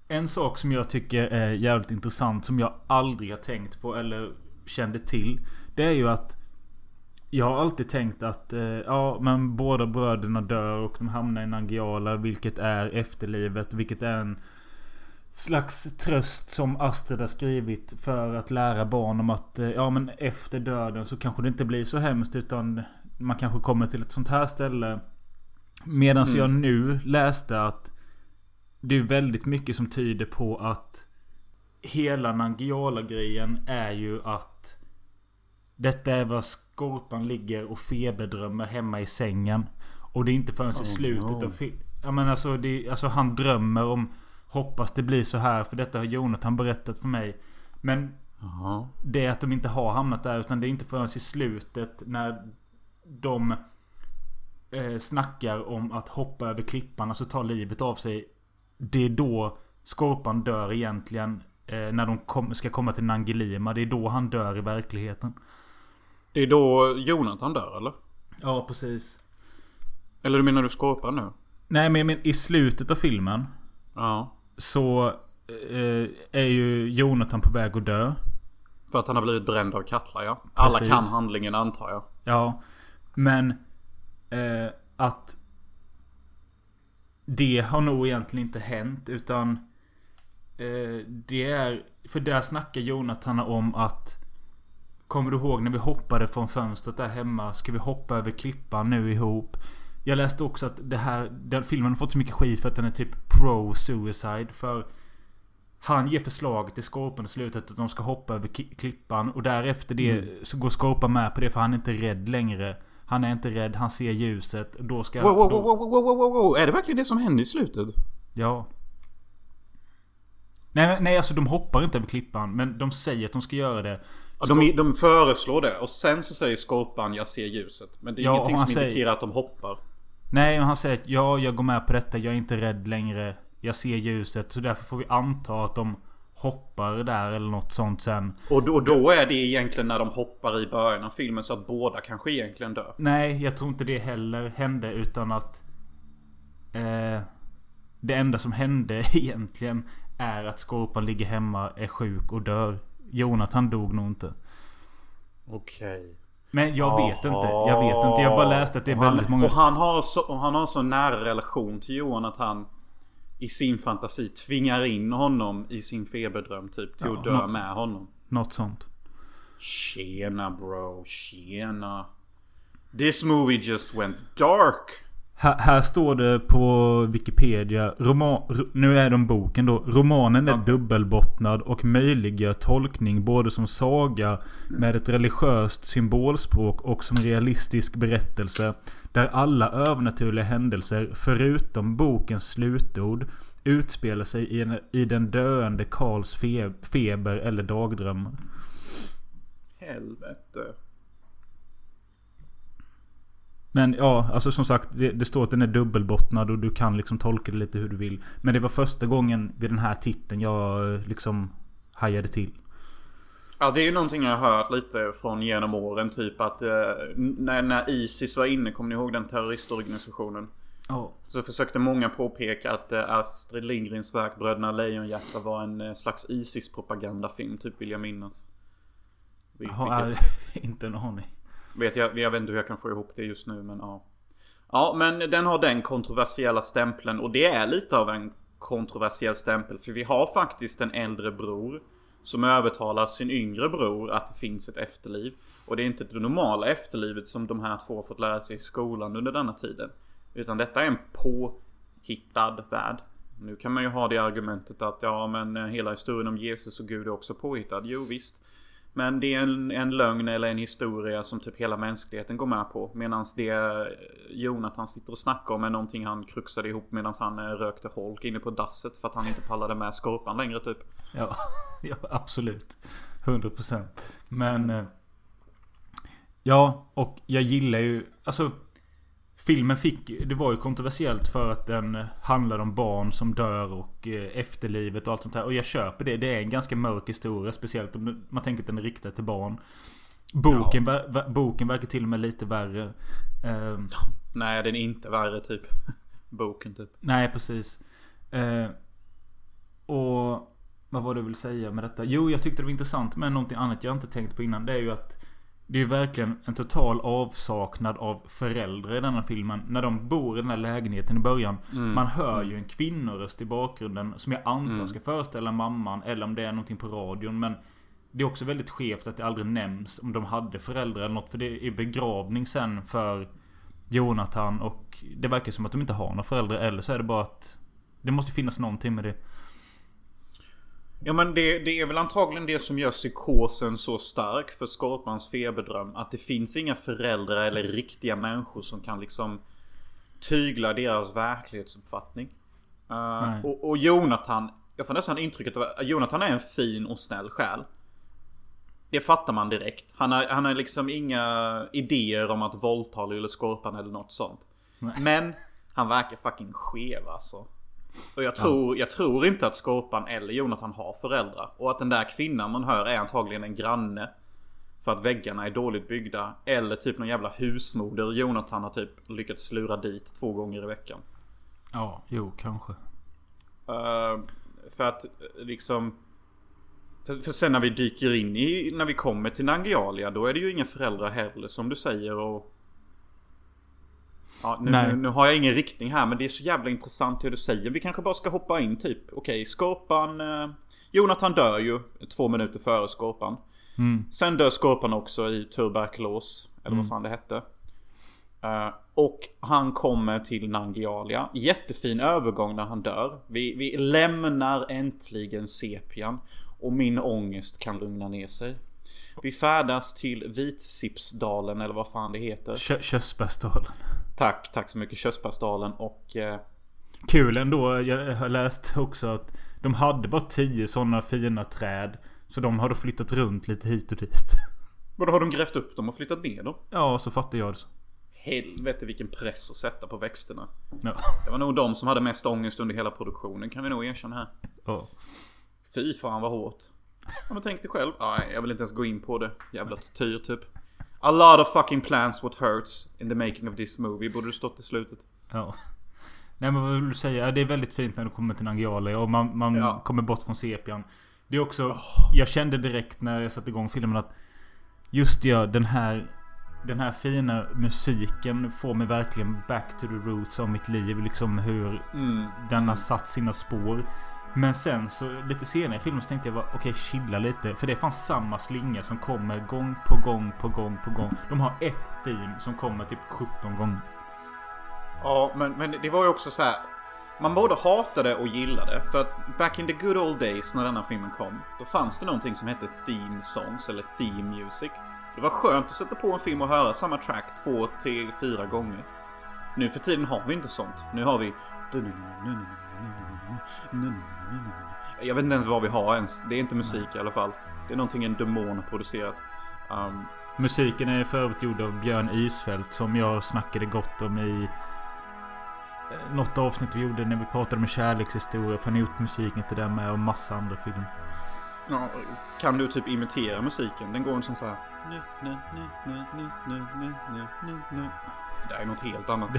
En sak som jag tycker är jävligt intressant som jag aldrig har tänkt på eller kände till. Det är ju att jag har alltid tänkt att eh, ja men båda bröderna dör och de hamnar i Nangijala vilket är efterlivet. Vilket är en slags tröst som Astrid har skrivit för att lära barn om att eh, ja men efter döden så kanske det inte blir så hemskt utan man kanske kommer till ett sånt här ställe. Medan jag nu läste att det är väldigt mycket som tyder på att hela Nangijala-grejen är ju att detta är vad Skorpan ligger och feberdrömmer hemma i sängen. Och det är inte förrän i slutet av filmen. Ja men alltså, det, alltså han drömmer om Hoppas det blir så här för detta har Jonathan berättat för mig. Men Jaha. det är att de inte har hamnat där utan det är inte förrän i slutet när de eh, snackar om att hoppa över klippan och så tar livet av sig. Det är då Skorpan dör egentligen. Eh, när de kom, ska komma till Nangilima. Det är då han dör i verkligheten. Det är då Jonathan dör eller? Ja, precis. Eller du menar du Skorpan nu? Nej, men, men i slutet av filmen. Ja. Så eh, är ju Jonathan på väg att dö. För att han har blivit bränd av Katla ja. Alla Precis. kan handlingen antar jag. Ja. Men eh, att det har nog egentligen inte hänt utan eh, det är... För där snackar Jonathan om att Kommer du ihåg när vi hoppade från fönstret där hemma? Ska vi hoppa över klippan nu ihop? Jag läste också att det här, den filmen har fått så mycket skit för att den är typ pro-suicide. För han ger förslag till Skorpan i slutet att de ska hoppa över klippan. Och därefter det så går Skorpan med på det för han är inte rädd längre. Han är inte rädd, han ser ljuset. Då ska... Wow, wow, då, wow, wow, wow, wow, wow. Är det verkligen det som händer i slutet? Ja. Nej, nej, alltså de hoppar inte över klippan. Men de säger att de ska göra det. Ja, de, de föreslår det och sen så säger Skorpan jag ser ljuset. Men det är Ja, ingenting som säger- indikerar att de hoppar. Nej, men han säger att ja, jag går med på detta. Jag är inte rädd längre. Jag ser ljuset. Så därför får vi anta att de hoppar där eller något sånt sen. Och då, och då är det egentligen när de hoppar i början av filmen så att båda kanske egentligen dör. Nej, jag tror inte det heller hände utan att... Eh, det enda som hände egentligen är att Skorpan ligger hemma, är sjuk och dör. Jonathan dog nog inte. Okej. Men jag vet inte. Jag vet inte. Jag bara läste att det är han, väldigt många... Och han har så, och han har så nära relation till Johan att han i sin fantasi tvingar in honom i sin feberdröm typ till Ja, att dö nå- med honom. Något sånt. Tjena bro, tjena. This movie just went dark. Här, här står det på Wikipedia. Roman, ro- nu är de boken då. Romanen är dubbelbottnad och möjliggör tolkning både som saga med ett religiöst symbolspråk och som realistisk berättelse. Där alla övernaturliga händelser, förutom bokens slutord, utspelar sig i, en, i den döende Karls fe, feber eller dagdrömmar. Helvete. Men ja, alltså som sagt. Det, det står att den är dubbelbottnad och du kan liksom tolka det lite hur du vill. Men det var första gången vid den här titeln jag eh, liksom hajade till. Ja det är ju någonting jag har hört lite från genom åren. Typ att eh, när, när Isis var inne, kommer ni ihåg den terroristorganisationen? Ja. Så försökte många påpeka att eh, Astrid Lindgrens verk Bröderna Lejonhjärta var en eh, slags Isis-propagandafilm, typ vill jag minnas. Vil- Har vilket- inte en aning. Vet jag, jag vet inte hur jag kan få ihop det just nu men ja. Ja men den har den kontroversiella stämpeln och det är lite av en kontroversiell stämpel. För vi har faktiskt en äldre bror. Som övertalar sin yngre bror att det finns ett efterliv. Och det är inte det normala efterlivet som de här två har fått lära sig i skolan under denna tiden. Utan detta är en påhittad värld. Nu kan man ju ha det argumentet att ja men hela historien om Jesus och Gud är också påhittad. Jo visst. Men det är en, en lögn eller en historia som typ hela mänskligheten går med på. Medan det Jonathan sitter och snackar om är någonting han kruxade ihop medan han eh, rökte holk inne på dasset för att han inte pallade med skorpan längre typ. Ja, ja absolut. 100%. Men... Eh, ja, och jag gillar ju... Alltså... Filmen fick... Det var ju kontroversiellt för att den handlar om barn som dör och eh, efterlivet och allt sånt här. Och jag köper det. Det är en ganska mörk historia. Speciellt om man tänker att den är riktad till barn. Boken, ver, ver, boken verkar till och med lite värre. Eh, Nej den är inte värre typ. Boken typ. Nej, precis. Eh, och vad var det jag ville säga med detta? Jo, jag tyckte det var intressant med någonting annat jag inte tänkt på innan. Det är ju att det är ju verkligen en total avsaknad av föräldrar i denna filmen. När de bor i den här lägenheten i början. Man hör ju en kvinnoröst i bakgrunden. Som jag antar ska föreställa mamman. Eller om det är någonting på radion. Men det är också väldigt skevt att det aldrig nämns om de hade föräldrar eller något. För det är begravning sen för Jonathan och det verkar som att de inte har några föräldrar. Eller så är det bara att det måste finnas någonting med det. Ja men det, det är väl antagligen det som gör psykosen så stark för Skorpans feberdröm. Att det finns inga föräldrar eller riktiga människor som kan liksom tygla deras verklighetsuppfattning. Uh, och, och Jonathan, jag får nästan intrycket av att Jonathan är en fin och snäll själ. Det fattar man direkt. Han har, han har liksom inga idéer om att våldta Lille Skorpan eller något sånt. Nej. Men han verkar fucking skev alltså. Och jag tror, jag tror inte att Skorpan eller Jonathan har föräldrar. Och att den där kvinnan man hör är antagligen en granne. För att väggarna är dåligt byggda. Eller typ någon jävla husmoder Jonathan har typ lyckats lura dit två gånger i veckan. Ja, jo kanske. Eh, för att eh, liksom... För, för sen när vi dyker in i, när vi kommer till Nangialia, då är det ju inga föräldrar heller som du säger och... Ja, nu, Nej. nu, har jag ingen riktning här men det är så jävla intressant hur du säger. Vi kanske bara ska hoppa in typ. Okej, Skorpan... Eh, Jonathan dör ju två minuter före Skorpan. Mm. Sen dör Skorpan också i tuberkulos. Eller vad fan det hette. Eh, och han kommer till Nangialia. Jättefin övergång när han dör. Vi, vi lämnar äntligen sepian. Och min ångest kan lugna ner sig. Vi färdas till Vitsipsdalen eller vad fan det heter. Kö- Körsbärsdalen. Tack, tack så mycket. Körsbärsdalen och... Eh, Kul ändå. Jag har läst också att de hade bara tio sådana fina träd. Så de har då flyttat runt lite hit och dit. vadå har de grävt upp dem och flyttat ner dem? Ja, så fattar jag det så. Helvete vilken press att sätta på växterna. Ja. Det var nog de som hade mest ångest under hela produktionen kan vi nog erkänna här. ja. Fy fan vad hårt. Ja, men tänk dig själv. Nej, jag vill inte ens gå in på det. Jävla tortyr typ. A lot of fucking plans what hurts in the making of this movie. Borde det stått i slutet. Ja. Nej men vad vill du säga? Det är väldigt fint när du kommer till Nangiale och man, man Ja. kommer bort från sepian. Det är också... Jag kände direkt när jag satte igång filmen att... Just ja, den här... Den här fina musiken får mig verkligen back to the roots av mitt liv. Liksom hur Mm. den har satt sina spår. Men sen så lite senare i filmen så tänkte jag bara okej chilla lite. För det är fan samma slinga som kommer gång på gång på gång på gång. De har ett theme som kommer typ 17 gånger. Ja, men, men det var ju också så här. Man både hatade och gillade. För att back in the good old days när denna filmen kom. Då fanns det någonting som hette theme songs eller theme music. Det var skönt att sätta på en film och höra samma track två, tre, fyra gånger. Nu för tiden har vi inte sånt. Nu har vi... Jag vet inte ens vad vi har ens. Det är inte musik i alla fall. Det är någonting en demon har producerat. Um, Musiken är för övrigt gjord av Björn Isfält som jag snackade gott om i eh, något avsnitt vi gjorde när vi pratade om kärlekshistoria. För han har gjort musiken till den med och massa andra filmer. Ja, kan du typ imitera musiken? Den går en sån så här... Det där är något helt annat.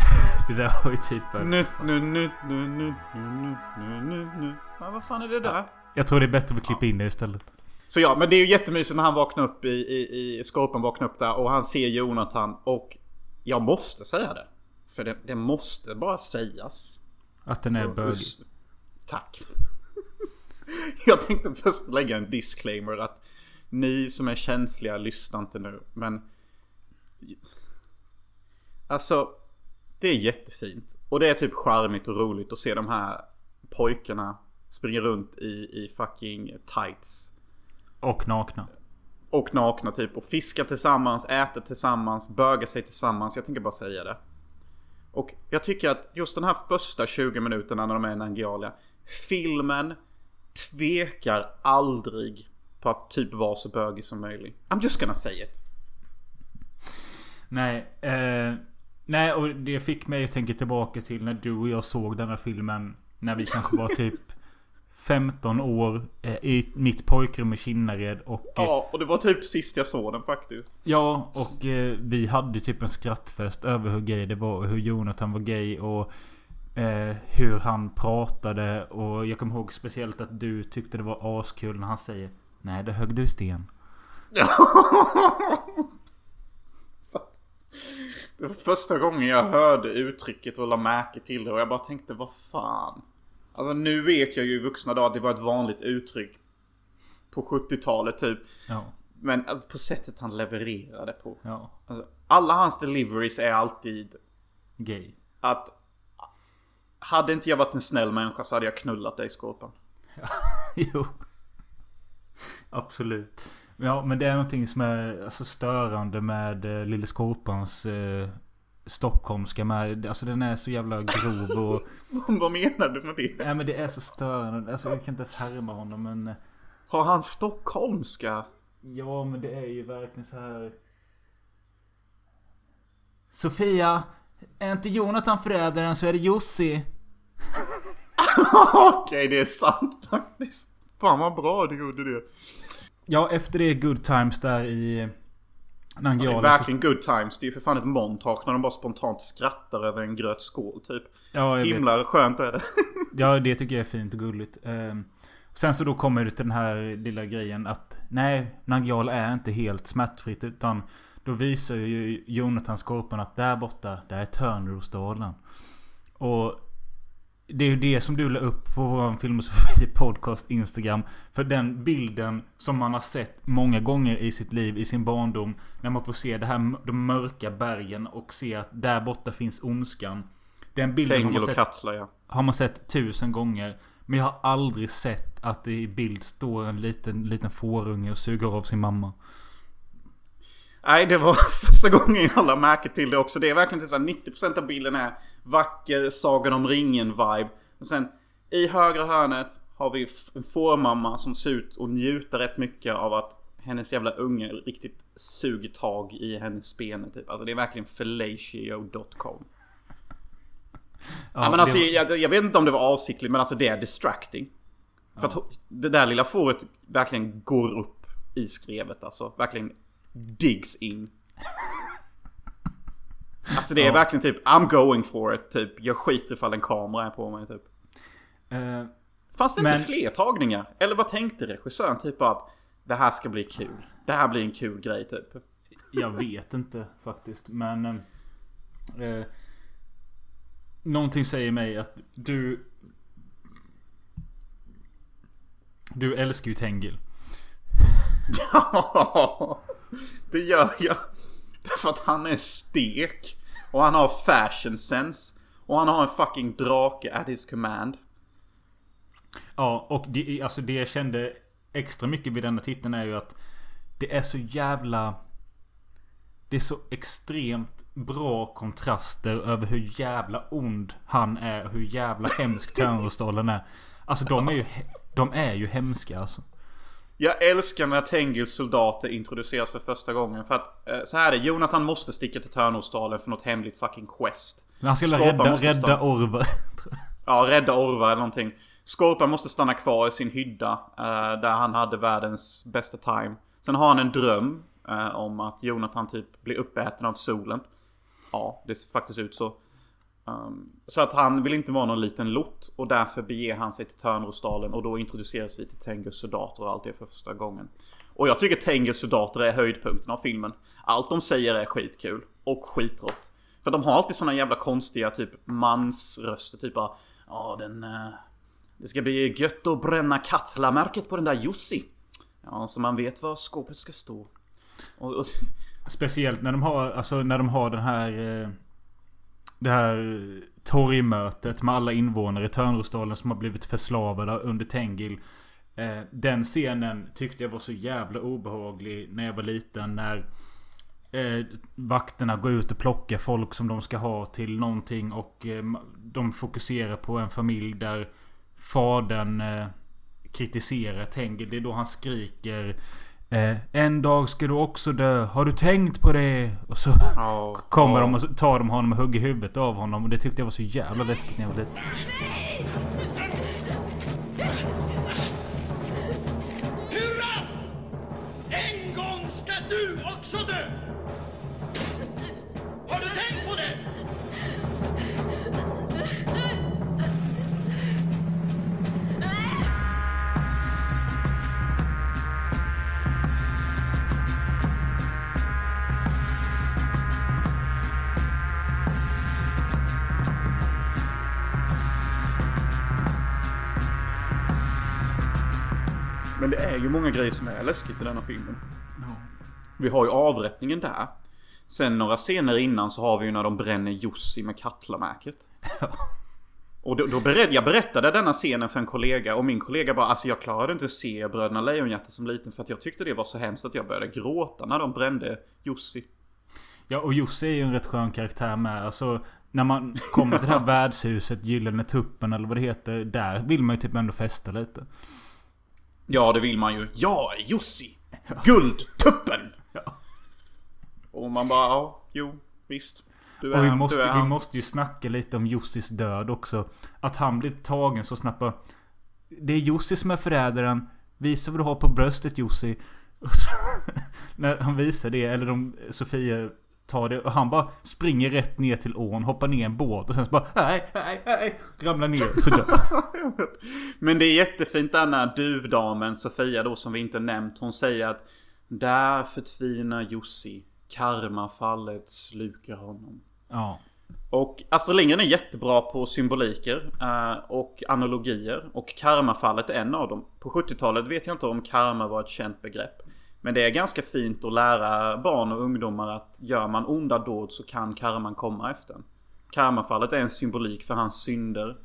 Det där har ju typ... Nu, nu, nu, nu, nu, nu, nu, nu, nu. Ja, vad fan är det där? Jag tror det är bättre att vi klipper in det istället. Så ja, men det är ju jättemysigt när han vaknar upp i, i, i Skorpen vaknar upp där och han ser Jonathan och jag måste säga det. För det, det måste bara sägas. Att den är. Usch. Tack. Jag tänkte först lägga en disclaimer att ni som är känsliga lyssnar inte nu. Men... Alltså, det är jättefint. Och det är typ charmigt och roligt att se de här pojkarna springa runt i, i fucking tights. Och nakna. Och nakna typ. Och fiska tillsammans, äta tillsammans, böga sig tillsammans. Jag tänker bara säga det. Och jag tycker att just den här första 20 minuterna när de är i Nangialia. Filmen tvekar aldrig på att typ vara så bögig som möjligt. I'm just gonna say it. Nej, eh, nej och det fick mig att tänka tillbaka till när du och jag såg den här filmen. När vi kanske var typ 15 år eh, i mitt pojkrum i Kinnared. Och, eh, Ja, och det var typ sist jag såg den faktiskt. Ja, och eh, vi hade typ en skrattfest över hur gay det var och hur Jonathan var gay och eh, hur han pratade. Och jag kommer ihåg speciellt att du tyckte det var askul när han säger Nej, det högg du sten. Det var första gången jag hörde uttrycket och la märke till det och jag bara tänkte vad fan. Alltså nu vet jag ju i vuxna dagar att det var ett vanligt uttryck. På 70-talet typ. Ja, Men alltså, på sättet han levererade på. ja, Alltså, alla hans deliveries är alltid gay. att hade inte jag varit en snäll människa så hade jag knullat dig Skorpan. jo. Absolut. Ja, men det är någonting som är alltså, störande med eh, Lille Skorpans eh, Stockholmska med. Alltså den är så jävla grov och... Vad menar du med det? Nej men det är så störande. Alltså jag kan inte ens härma honom men... eh, Har han stockholmska? Ja men det är ju verkligen så här. Sofia! Är inte Jonathan förrädaren så är det Jussi. Okej, det är sant faktiskt. Fan vad bra du gjorde det. Ja, efter det good times där i Det Nangijala. är verkligen good times. Det är ju för fan ett montage när de bara spontant skrattar över en gröt skål typ. ja, jag vet. Himla skönt är det. Ja, det tycker jag är fint och gulligt. Ehm, Sen så då kommer det till den här lilla grejen att nej, Nangijala är inte helt smärtfritt utan då visar ju Jonathan Skorpen att där borta, där är Törnrosdalen. Och det är ju det som du la upp på vår Filmosofi podcast Instagram. För den bilden som man har sett många gånger i sitt liv, i sin barndom. När man får se det här, de mörka bergen och se att där borta finns ondskan. Den bilden har man, sett, Katla ja. har man sett tusen gånger. Men jag har aldrig sett att det i bild står en liten, liten fårunge och suger av sin mamma. Nej, det var första gången jag lade märke till det också. Det är verkligen typ så här 90% av bilden är vacker Sagan om ringen-vibe. Och sen i högra hörnet har vi en fårmamma som ser ut och njuter rätt mycket av att hennes jävla unge riktigt suger tag i hennes spene typ. Alltså det är verkligen fellatio.com. Ja, men alltså, det- jag, jag vet inte om det var avsiktligt men alltså det är distracting. För att det där lilla fåret verkligen går upp i skrevet alltså. Verkligen digs in. Alltså det är verkligen typ I'm going for it typ. Jag skiter ifall en kamera är på mig typ. Eh, Fanns det Men- inte fler tagningar? Eller vad tänkte regissören? Typ att det här ska bli kul. Det här blir en kul grej typ. Jag vet inte faktiskt. Men... Eh, eh, någonting säger mig att du... Du älskar ju Tengil. Det gör jag. Därför att han är stek. Och han har fashion sense. Och han har en fucking drake at his command. Ja, och det, alltså det jag kände extra mycket vid denna titeln är ju att det är så jävla... Det är så extremt bra kontraster över hur jävla ond han är och hur jävla hemsk Törnrosdalen är. Alltså de är ju, de är ju hemska alltså. Jag älskar när Tengils soldater introduceras för första gången. För att eh, så här är det. Jonathan måste sticka till Törnrosdalen för något hemligt fucking quest. Men han skulle Skorpan rädda, rädda. Orvar. Ja, rädda Orvar eller någonting. Skorpan måste stanna kvar i sin hydda. eh, där han hade världens bästa time. Sen har han en dröm eh, om att Jonathan typ blir uppäten av solen. Ja, det ser faktiskt ut så. Um, så att han vill inte vara någon liten lott och därför beger han sig till Törnrosdalen och då introduceras vi till Tengils soldater och allt det för första gången. Och jag tycker Tengils soldater är höjdpunkten av filmen. Allt de säger är skitkul och skitrått. För de har alltid såna jävla konstiga typ mansröster typ bara Ja den... Eh, det ska bli gött att bränna Katla-märket på den där Jussi. Ja, så man vet var skåpet ska stå. Och, och, Speciellt när de har, alltså när de har den här... eh, det här torgmötet med alla invånare i Törnrosdalen som har blivit förslavade under Tengil. Eh, Den scenen tyckte jag var så jävla obehaglig när jag var liten. När eh, vakterna går ut och plockar folk som de ska ha till någonting. Och eh, de fokuserar på en familj där fadern eh, kritiserar Tengil. Det är då han skriker eh, En dag ska du också dö. Har du tänkt på det? Och så ja, kommer ja. de och tar de honom och hugger huvudet av honom. Och det tyckte jag var så jävla läskigt när jag var liten. Men det är ju många grejer som är läskigt i denna filmen. Vi har ju avrättningen där. Sen några scener innan så har vi ju när de bränner Jussi med Katla-märket. Och då, då berätt, jag berättade denna scenen för en kollega och min kollega bara alltså jag klarade inte se Bröderna Lejonhjärta som liten för att jag tyckte det var så hemskt att jag började gråta när de brände Jussi. Ja och Josse är ju en rätt skön karaktär med. Alltså när man kommer till det här värdshuset, Gyllene Tuppen eller vad det heter. Där vill man ju typ ändå festa lite. Ja det vill man ju. Jag är Jussi! Guldtuppen! Och man bara ja, jo, visst. Du Och vi du måste, är vi han. måste ju snacka lite om Jussis död också. Att han blir tagen så snabbt bara, Det är Jussi som är förrädaren. Visa vad du har på bröstet Jussi. När han visar det, eller de, Sofia tar det och han bara springer rätt ner till ån, hoppar ner i en båt och sen så bara nej, nej, nej. Ramlar ner så dör Men det är jättefint när duvdamen Sofia då som vi inte nämnt. Hon säger att Där förtvinar Jussi. Karmafallet slukar honom. Ja. Och Astrid Lindgren är jättebra på symboliker eh, och analogier. Och karmafallet är en av dem. På 70-talet vet jag inte om karma var ett känt begrepp. Men det är ganska fint att lära barn och ungdomar att gör man onda dåd så kan karman komma efter. en. Karmafallet är en symbolik för hans synder. Um,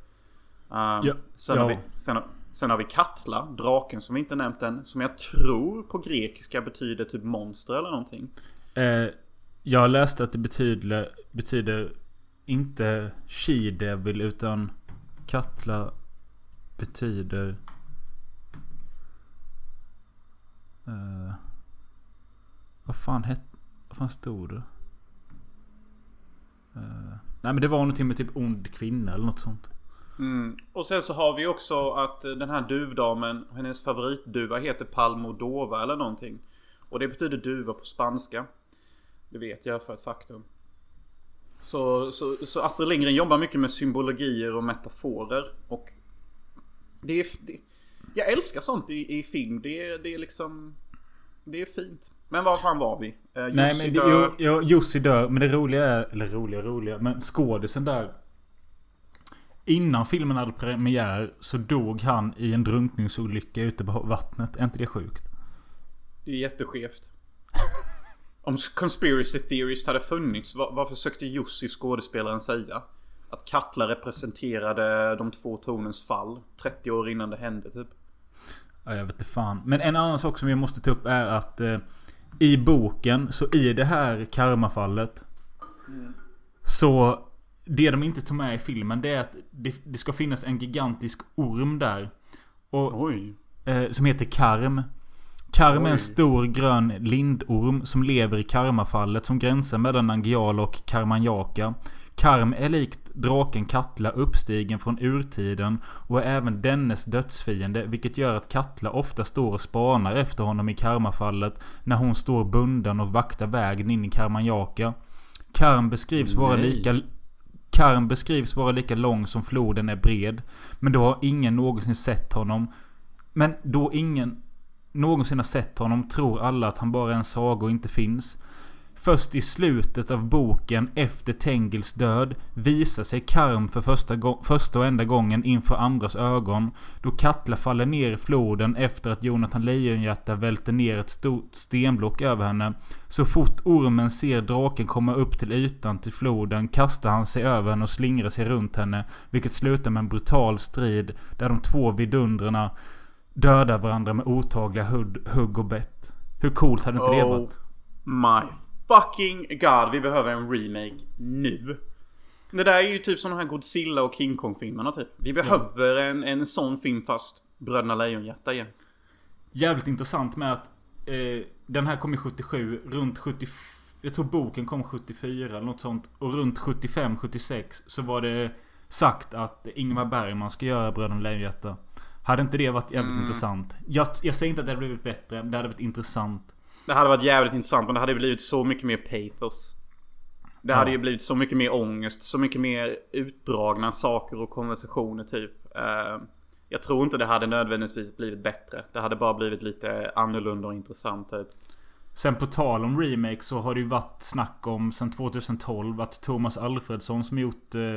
Ja, sen, har ja. vi, sen, har- sen har vi Katla, draken som vi inte nämnt än. Som jag tror på grekiska betyder typ monster eller någonting. Eh, jag läste att det betyder, betyder inte She-Devil utan Katla betyder... Eh, vad fan hette... Vad fan stod det? Uh, nej men det var någonting med typ ond kvinna eller något sånt. Mm. Och sen så har vi också att eh, den här duvdamen, hennes favoritduva heter Palmodova eller någonting. Och det betyder duva på spanska. Det vet jag för ett faktum. Så, så, så Astrid Lindgren jobbar mycket med symbologier och metaforer. Och det är... Det, jag älskar sånt i, i film. Det, det är liksom... Det är fint. Men var fan var vi? Eh, Nej Jussi men det, dör. jo, jo, Jussi dör. Men det roliga är... Eller roliga roliga. Men skådisen där. Innan filmen hade premiär så dog han i en drunkningsolycka ute på vattnet. Är inte det sjukt? Det är jätteskevt. Om conspiracy theories hade funnits, vad, vad försökte Jussi skådespelaren säga? Att Katla representerade de två tornens fall 30 år innan det hände typ. Ja, jag vet inte fan. Men en annan sak som vi måste ta upp är att eh, i boken, så i det här karmafallet. Så det de inte tog med i filmen det är att det, det ska finnas en gigantisk orm där. Och eh, som heter Karm. Karm är en stor grön lindorm som lever i Karmafallet som gränsar mellan Nangiala och Karmanjaka. Karm är likt draken Katla uppstigen från urtiden och är även dennes dödsfiende vilket gör att Katla ofta står och spanar efter honom i Karmafallet när hon står bunden och vaktar vägen in i Karmanjaka. Karm beskrivs vara Nej. lika Karm beskrivs vara lika lång som floden är bred. Men då har ingen någonsin sett honom. Men då ingen någonsin har sett honom tror alla att han bara är en saga och inte finns. Först i slutet av boken efter Tengils död visar sig Karm för första, första och enda gången inför andras ögon. Då Katla faller ner i floden efter att Jonathan Lejonhjärta välter ner ett stort stenblock över henne. Så fort ormen ser draken komma upp till ytan till floden kastar han sig över henne och slingrar sig runt henne. Vilket slutar med en brutal strid där de två vidundrarna dödar varandra med otagliga hugg, och bett. Hur coolt hade inte det Oh varit? my fucking god. Vi behöver en remake nu. Det där är ju typ som de här Godzilla och King Kong filmerna typ. Vi behöver en, en sån film fast Bröderna Lejonhjärta igen. Jävligt intressant med att eh, den här kom i 77. Runt 70... Jag tror boken kom 74 eller något sånt. Och runt 75-76 så var det sagt att Ingmar Bergman ska göra Bröderna Lejonhjärta. Hade inte det varit jävligt intressant? Jag, jag säger inte att det hade blivit bättre. men Det hade varit intressant. Det hade varit jävligt intressant men det hade blivit så mycket mer pathos. Det hade Ja. ju blivit så mycket mer ångest, så mycket mer utdragna saker och konversationer typ. Eh, jag tror inte det hade nödvändigtvis blivit bättre. Det hade bara blivit lite annorlunda och intressant typ. Sen på tal om remake så har det ju varit snack om sen 2012 att Thomas Alfredsson som gjort eh,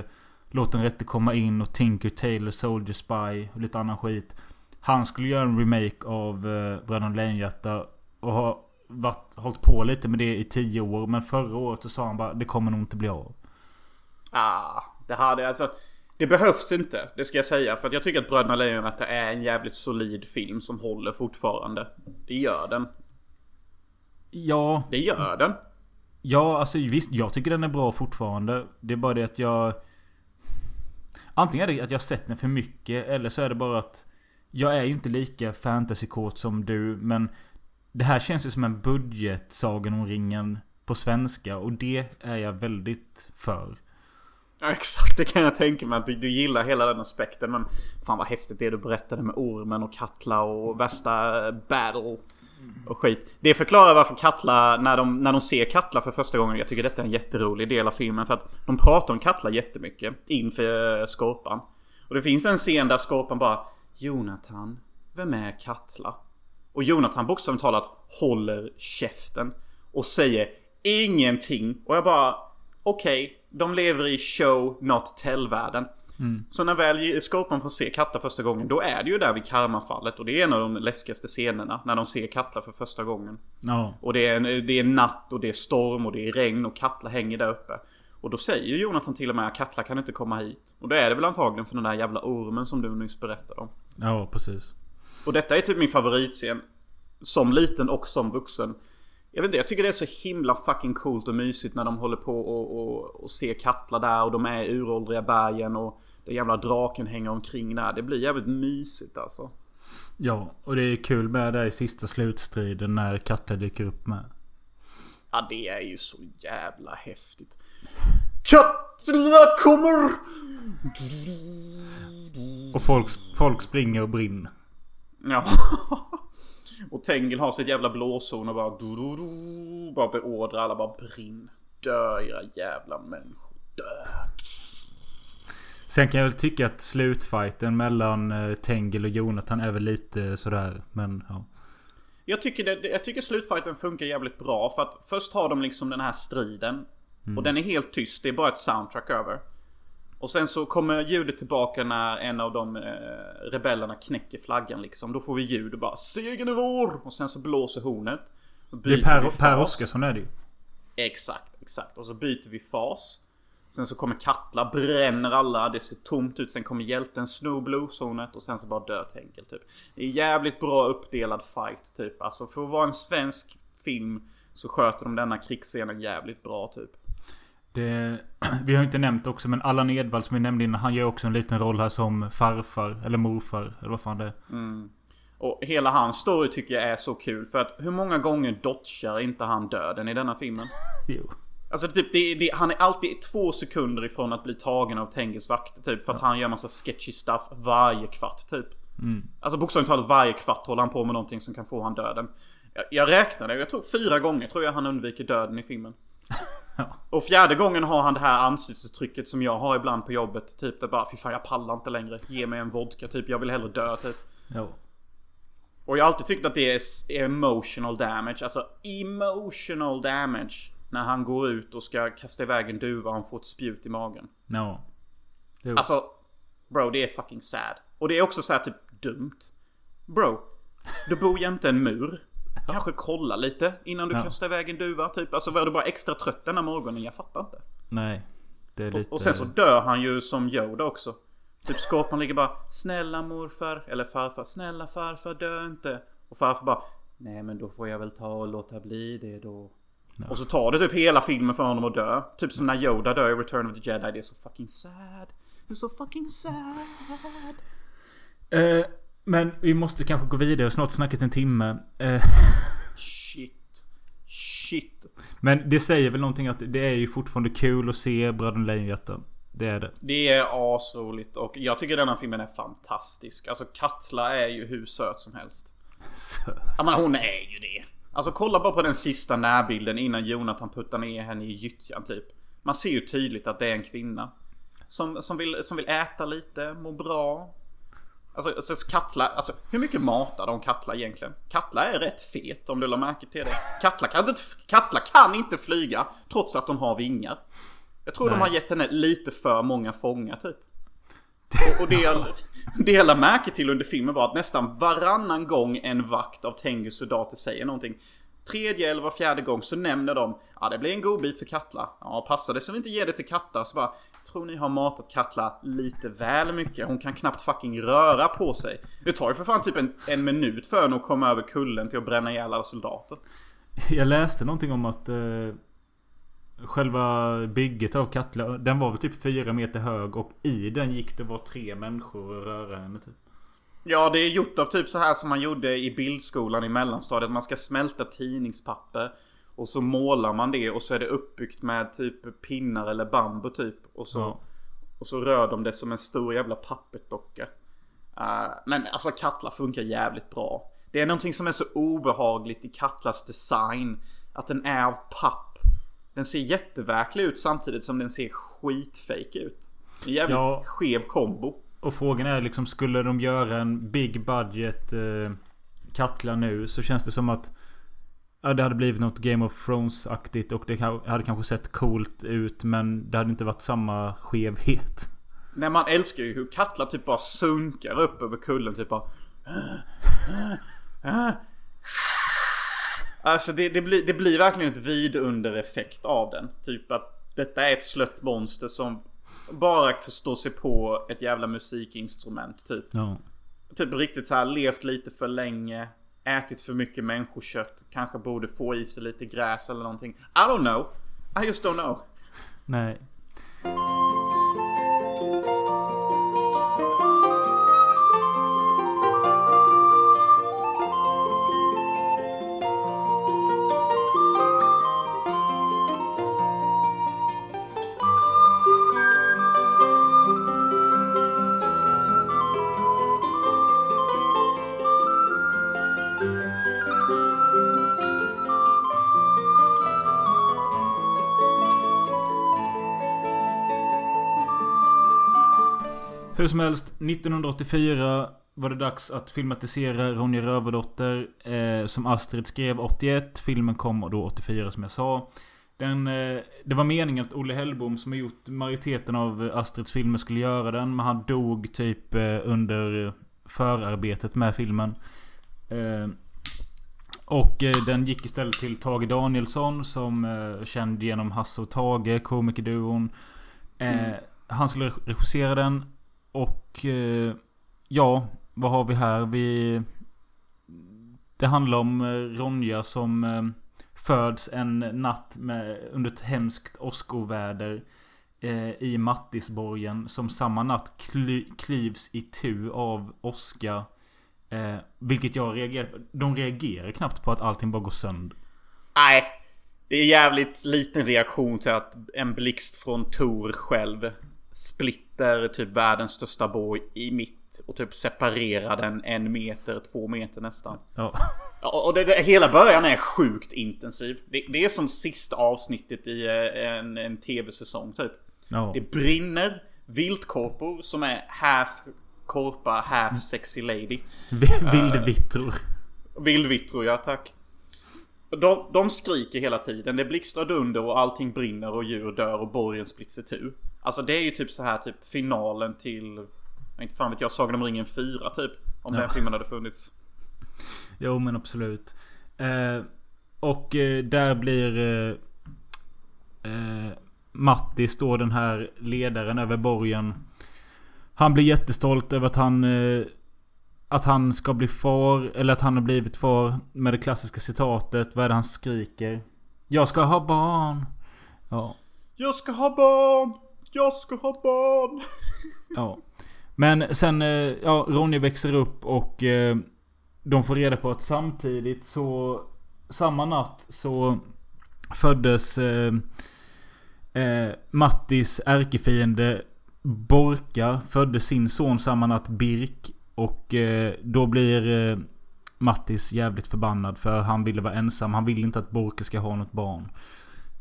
Låt den rätte komma in och Tinker Tailor Soldier Spy och lite annan skit. Han skulle göra en remake av eh, Bröderna Lejonhjärta och har varit, hållit på lite med det i tio år. Men förra året så sa han bara det kommer nog inte bli av. Ah, det hade alltså... Det behövs inte, det ska jag säga. För jag tycker att Bröderna Lejonhjärta är en jävligt solid film som håller fortfarande. Det gör den. Ja, Det gör den. Ja, alltså visst. Jag tycker den är bra fortfarande. Det är bara det att jag... Antingen är det att jag har sett den för mycket. Eller så är det bara att... Jag är ju inte lika fantasykåt som du. Men... Det här känns ju som en budget Sagan om ringen på svenska. Och det är jag väldigt för. Ja, exakt, det kan jag tänka mig att du, du gillar hela den aspekten. Men fan vad häftigt det du berättade med ormen och Katla och värsta battle. Och skit. Det förklarar varför Katla, när de, när de ser Katla för första gången. Jag tycker detta är en jätterolig del av filmen. För att de pratar om Katla jättemycket inför eh, Skorpan. Och det finns en scen där Skorpan bara Jonathan, vem är Katla? Och Jonathan bokstavligt talat håller käften. Och säger ingenting. Och jag bara okej, de lever i show not tell-världen. Så när väl Skorpan får se Katla första gången, då är det ju där vid karmafallet. Och det är en av de läskigaste scenerna, när de ser Katla för första gången. Ja. Och det är, en, det är natt och det är storm och det är regn och Katla hänger där uppe. Och då säger Jonathan till och med att Katla kan inte komma hit. Och då är det väl antagligen för den där jävla ormen som du nyss berättade om. Ja, precis. Och detta är typ min favoritscen. Som liten och som vuxen. Jag vet inte, jag tycker det är så himla fucking coolt och mysigt när de håller på och, och, och ser Katla där och de är i uråldriga bergen och den jävla draken hänger omkring där. Det blir jävligt mysigt alltså. Ja, och det är kul med det i sista slutstriden när Katla dyker upp med. Ja, det är ju så jävla häftigt. Katla kommer! Och folk, folk springer och brinner. Ja. Och Tengil har sitt jävla blåzon och bara... Du, du, du, bara beordrar alla bara brinn. Dö era jävla människor. Dö. Sen kan jag väl tycka att slutfighten mellan eh, Tengil och Jonathan är väl lite sådär. Men ja. Jag tycker, det, jag tycker slutfighten funkar jävligt bra för att först har de liksom den här striden. Och den är helt tyst, det är bara ett soundtrack över. Och sen så kommer ljudet tillbaka när en av de eh, rebellerna knäcker flaggan liksom. Då får vi ljud och bara segern är vår! Och sen så blåser hornet. Det är Per, per fas. Oskarsson är det ju. Exakt, exakt. Och så byter vi fas. Sen så kommer Katla, bränner alla, det ser tomt ut. Sen kommer hjälten, snor blodzonet och sen så bara dör Tengil typ. Det är jävligt bra uppdelad fight typ. Alltså för att vara en svensk film så sköter de denna krigsscenen jävligt bra typ. Det, vi har inte nämnt också men Allan Edwall som vi nämnde innan. Han gör också en liten roll här som farfar. Eller morfar. Eller vad fan det är. Och hela hans story tycker jag är så kul för att hur många gånger dodgar inte han döden i denna filmen? Jo. Alltså typ, det, det, han är alltid två sekunder ifrån att bli tagen av Tengils vakter typ. För att han gör massa sketchy stuff varje kvart typ. Alltså bokstavligt talat varje kvart håller han på med någonting som kan få han döden. Jag, jag räknade, jag tror fyra gånger tror jag han undviker döden i filmen. Ja. Och fjärde gången har han det här ansiktsuttrycket som jag har ibland på jobbet. Typ det bara fy fan jag pallar inte längre. Ge mig en vodka typ. Jag vill hellre dö typ. Ja. Och jag har alltid tyckt att det är emotional damage. Alltså emotional damage. När han går ut och ska kasta iväg en duva och han får ett spjut i magen. Ja. Jo. Alltså, bro det är fucking sad. Och det är också så här typ dumt. Bro, du bor jämte en mur. Kanske kolla lite innan du Ja. kastar iväg en duva typ. Alltså var du bara extra trött den här morgonen? Jag fattar inte. Nej. Det är lite... Och sen så dör han ju som Yoda också. Typ Skorpan ligger bara Snälla morfar eller farfar Snälla farfar dö inte Och farfar bara Nej men då får jag väl ta och låta bli det då Och så tar det typ hela filmen för honom att dö Typ som när Yoda dör i Return of the Jedi Det är så fucking sad Det är så fucking sad Eh, men vi måste kanske gå vidare. Snart snackat en timme. Eh, Shit Shit men det säger väl någonting att det är ju fortfarande kul att se Bröderna Lejonhjärta. Det är det. Det är asroligt och jag tycker denna filmen är fantastisk Alltså Katla är ju hur söt som helst Så. Ja men hon är ju det. Alltså kolla bara på den sista närbilden innan Jonathan puttar ner henne i gyttjan typ. Man ser ju tydligt att det är en kvinna. Som, som, vill, som vill äta lite, må bra. Alltså, alltså Katla, alltså hur mycket matar de Katla egentligen? Katla är rätt fet om du la märke till det. Katla kan inte, Katla kan inte flyga trots att de har vingar. Jag tror de Nej. har gett henne lite för många fångar typ. Och, och det, jag, det jag märke till under filmen var att nästan varannan gång en vakt av Tengus soldater säger någonting. Tredje eller var fjärde gång så nämner de Ja det blir en god bit för Katla. Ja passa det så vi inte ger det till Katla. Så bara Tror ni har matat Katla lite väl mycket? Hon kan knappt fucking röra på sig. Det tar ju för fan typ en, en minut för henne att komma över kullen till att bränna ihjäl alla soldater. Jag läste någonting om att eh, Själva bygget av Katla Den var väl typ fyra meter hög och i den gick det var tre människor och röra henne typ. Ja, det är gjort av typ så här som man gjorde i bildskolan i mellanstadiet. Man ska smälta tidningspapper. Och så målar man det och så är det uppbyggt med typ pinnar eller bambu typ. Och så, Ja. och så rör de det som en stor jävla papperdocka. Eh, men alltså Katla funkar jävligt bra. Det är någonting som är så obehagligt i Katlas design. Att den är av papp. Den ser jätteverklig ut samtidigt som den ser skitfake ut. En jävligt Ja. skev kombo. Och frågan är liksom skulle de göra en big budget eh, Katla nu så känns det som att Ja det hade blivit något Game of Thrones-aktigt och det hade kanske sett coolt ut men det hade inte varit samma skevhet. Nej man älskar ju hur Katla typ bara sunkar upp över kullen typ bara äh, äh, äh, Alltså det, det, blir, det blir verkligen ett vidundereffekt av den. Typ att detta är ett slött monster som bara förstår sig på ett jävla musikinstrument typ. Ja. Typ riktigt så här levt lite för länge. Ätit för mycket människokött. Kanske borde få i sig lite gräs eller någonting. I don't know. I just don't know. Nej. Hur som helst, 1984 var det dags att filmatisera Ronja Rövardotter. Eh, som Astrid skrev 81. Filmen kom då 84 som jag sa. Den, eh, det var meningen att Olle Hellbom som har gjort majoriteten av Astrids filmer skulle göra den. Men han dog typ eh, under förarbetet med filmen. Eh, och eh, den gick istället till Tage Danielsson som eh, känd genom Hasse och Tage, komikerduon. Eh, Han skulle regissera den. Och eh, ja, vad har vi här? Vi... Det handlar om eh, Ronja som eh, föds en natt med, under ett hemskt åskoväder. Eh, I Mattisborgen. Som samma natt kly, klivs i tu av åska. Eh, vilket jag reagerar på. De reagerar knappt på att allting bara går sönder. Nej. Det är jävligt liten reaktion till att en blixt från Tor själv splitter typ världens största borg i mitt och typ separerar den en meter, två meter nästan. Ja. Ja, och det, det, hela början är sjukt intensiv. Det, det är som sista avsnittet i eh, en, en tv-säsong typ. ja. Det brinner viltkorpor som är half korpa, half sexy lady. Vildvittror. Vildvittror, ja tack. De, de skriker hela tiden. Det blixtrar dunder och allting brinner och djur dör och borgen splitts itu. Alltså det är ju typ så här typ finalen till... Inte fan vet jag, Sagan om ringen 4 typ. Om Ja. den filmen hade funnits. Jo men absolut. Eh, och eh, där blir eh, eh, Mattis då den här ledaren över borgen. Han blir jättestolt över att han eh, Att han ska bli far Eller att han har blivit far Med det klassiska citatet Vad är det han skriker? Jag ska ha barn Ja Jag ska ha barn! Jag ska ha barn! Ja. Men sen, eh, ja, Ronny växer upp och eh, de får reda på att samtidigt så, samma natt så föddes eh, eh, Mattis ärkefiende Borka födde sin son samma natt Birk. Och eh, då blir eh, Mattis jävligt förbannad för han ville vara ensam. Han vill inte att Borke ska ha något barn.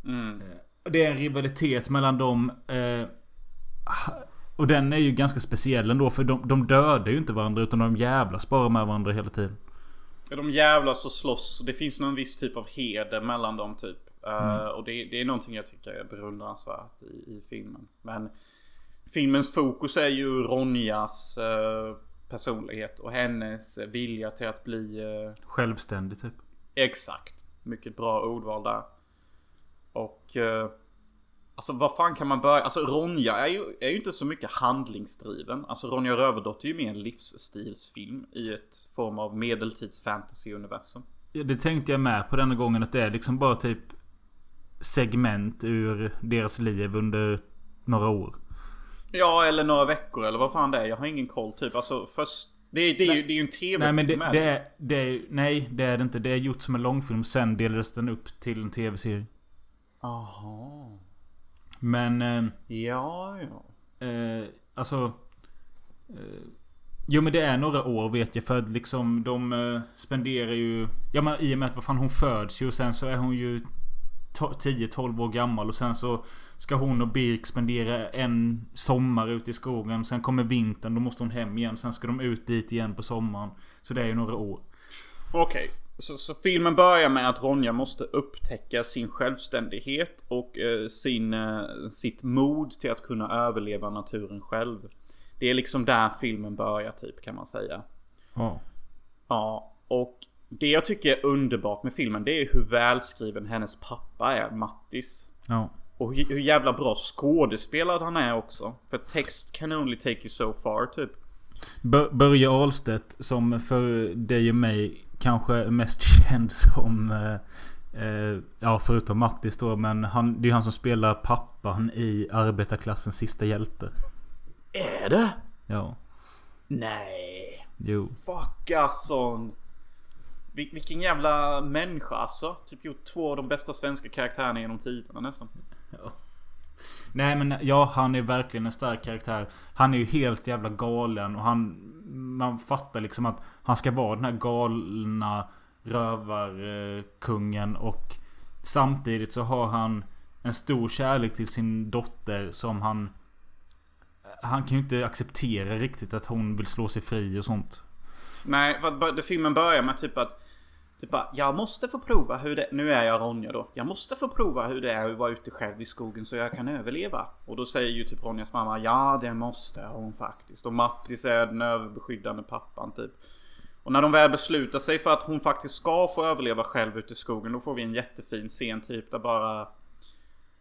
Mm. Det är en rivalitet mellan dem. Eh, och den är ju ganska speciell ändå. För de, de dödar ju inte varandra utan de jävlas bara med varandra hela tiden. De jävlas och slåss. Det finns någon viss typ av heder mellan dem typ. Eh, och det, det är någonting jag tycker är beundransvärt i, i filmen. Men filmens fokus är ju Ronjas eh, personlighet och hennes vilja till att bli eh, Självständig typ. Exakt. Mycket bra ordval där. Och... Eh, alltså vad fan kan man börja? Alltså Ronja är ju, är ju inte så mycket handlingsdriven. Alltså Ronja Rövardotter är ju mer en livsstilsfilm i ett form av medeltids fantasy-universum. Ja, Det tänkte jag med på denna gången att det är liksom bara typ segment ur deras liv under några år. Ja, eller några veckor eller vad fan det är. Jag har ingen koll typ. Alltså först... Det, är- det, är, ju, det är ju en tv-film. Nej men det, det är, det är... Nej det är det inte. Det är gjort som en långfilm. Sen delades den upp till en tv-serie. Jaha. Men... Eh, Ja, ja. Eh, alltså... Eh, jo men det är några år vet jag för att liksom de eh, spenderar ju... Ja men i och med att vad fan hon föds ju och sen så är hon ju to- 10-12 år gammal och sen så ska hon och Birk spendera en sommar ute i skogen. Sen kommer vintern, då måste hon hem igen. Sen ska de ut dit igen på sommaren. Så det är ju några år. Okej. Så, så filmen börjar med att Ronja måste upptäcka sin självständighet och eh, sin, eh, sitt mod till att kunna överleva naturen själv. Det är liksom där filmen börjar typ kan man säga. Ja. Ja, och det jag tycker är underbart med filmen det är hur välskriven hennes pappa är, Mattis. Ja. Och hur, hur jävla bra skådespelad han är också. För text can only take you so far typ. Bör- Börje Ahlstedt som för dig och mig kanske mest känd som... Eh, eh, ja förutom Mattis då men han, det är ju han som spelar pappan i arbetarklassens sista hjälte. Är det? Ja. Nej. Jo. Fuck alltså. Vil- vilken jävla människa alltså. Typ gjort två av de bästa svenska karaktärerna genom tiderna nästan. Nej men ja han är verkligen en stark karaktär. Han är ju helt jävla galen och han... Man fattar liksom att han ska vara den här galna rövarkungen och samtidigt så har han en stor kärlek till sin dotter som han... Han kan ju inte acceptera riktigt att hon vill slå sig fri och sånt. Nej, vad, filmen börjar med typ att Typ bara, jag måste få prova hur det... Nu är jag Ronja då. Jag måste få prova hur det är att vara ute själv i skogen så jag kan överleva. Och då säger ju typ Ronjas mamma, ja det måste hon faktiskt. Och Mattis är den överbeskyddande pappan typ. Och när de väl beslutar sig för att hon faktiskt ska få överleva själv ute i skogen. Då får vi en jättefin scen typ där bara...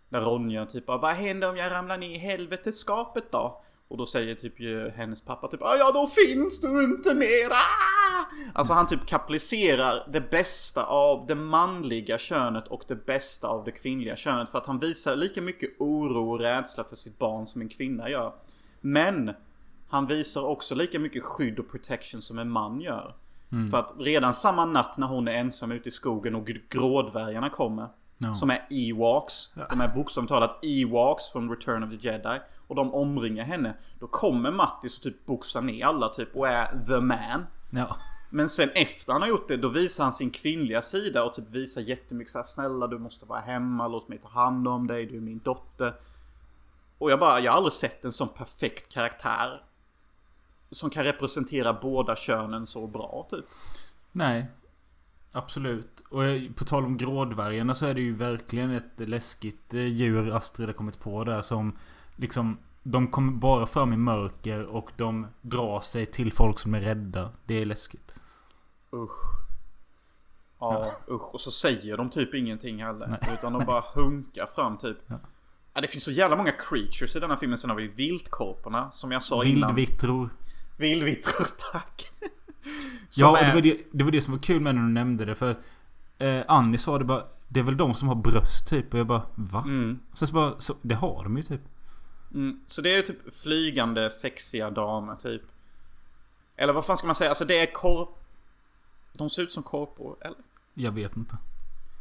Där Ronja typ bara, vad händer om jag ramlar ner i helveteskapet då? Och då säger typ ju hennes pappa typ Ja då finns du inte mera! Ah! Alltså han typ kaplicerar det bästa av det manliga könet och det bästa av det kvinnliga könet. För att han visar lika mycket oro och rädsla för sitt barn som en kvinna gör. Men han visar också lika mycket skydd och protection som en man gör. För att redan samma natt när hon är ensam ute i skogen och grådvärgarna kommer. Ja. Som är Ewoks. De är bokstavligt talat Ewoks från Return of the Jedi. Och de omringar henne. Då kommer Mattis och typ boxar ner alla typ och är the man. Ja. Men sen efter han har gjort det då visar han sin kvinnliga sida och typ visar jättemycket såhär Snälla du måste vara hemma, låt mig ta hand om dig, du är min dotter. Och jag bara, jag har aldrig sett en sån perfekt karaktär. Som kan representera båda könen så bra typ. Nej. Absolut. Och på tal om grådvärgarna så är det ju verkligen ett läskigt eh, djur Astrid har kommit på där som liksom De kommer bara fram i mörker och de drar sig till folk som är rädda. Det är läskigt. Usch. Ja, usch. Och så säger de typ ingenting heller. Utan de bara hunkar fram typ. Ja. det finns så jävla många creatures i denna filmen. Sen har vi viltkorporna. Som jag sa innan. Vildvittror. Vildvittror, tack. Som Ja, och det var det, det var det som var kul med när du nämnde det. För eh, Annie sa det bara Det är väl de som har bröst typ. Och jag bara va? Mm. Sen så bara så, Det har de ju typ. Mm, så det är typ flygande sexiga damer typ. Eller vad fan ska man säga? Alltså det är korp... De ser ut som korpor, eller? Jag vet inte.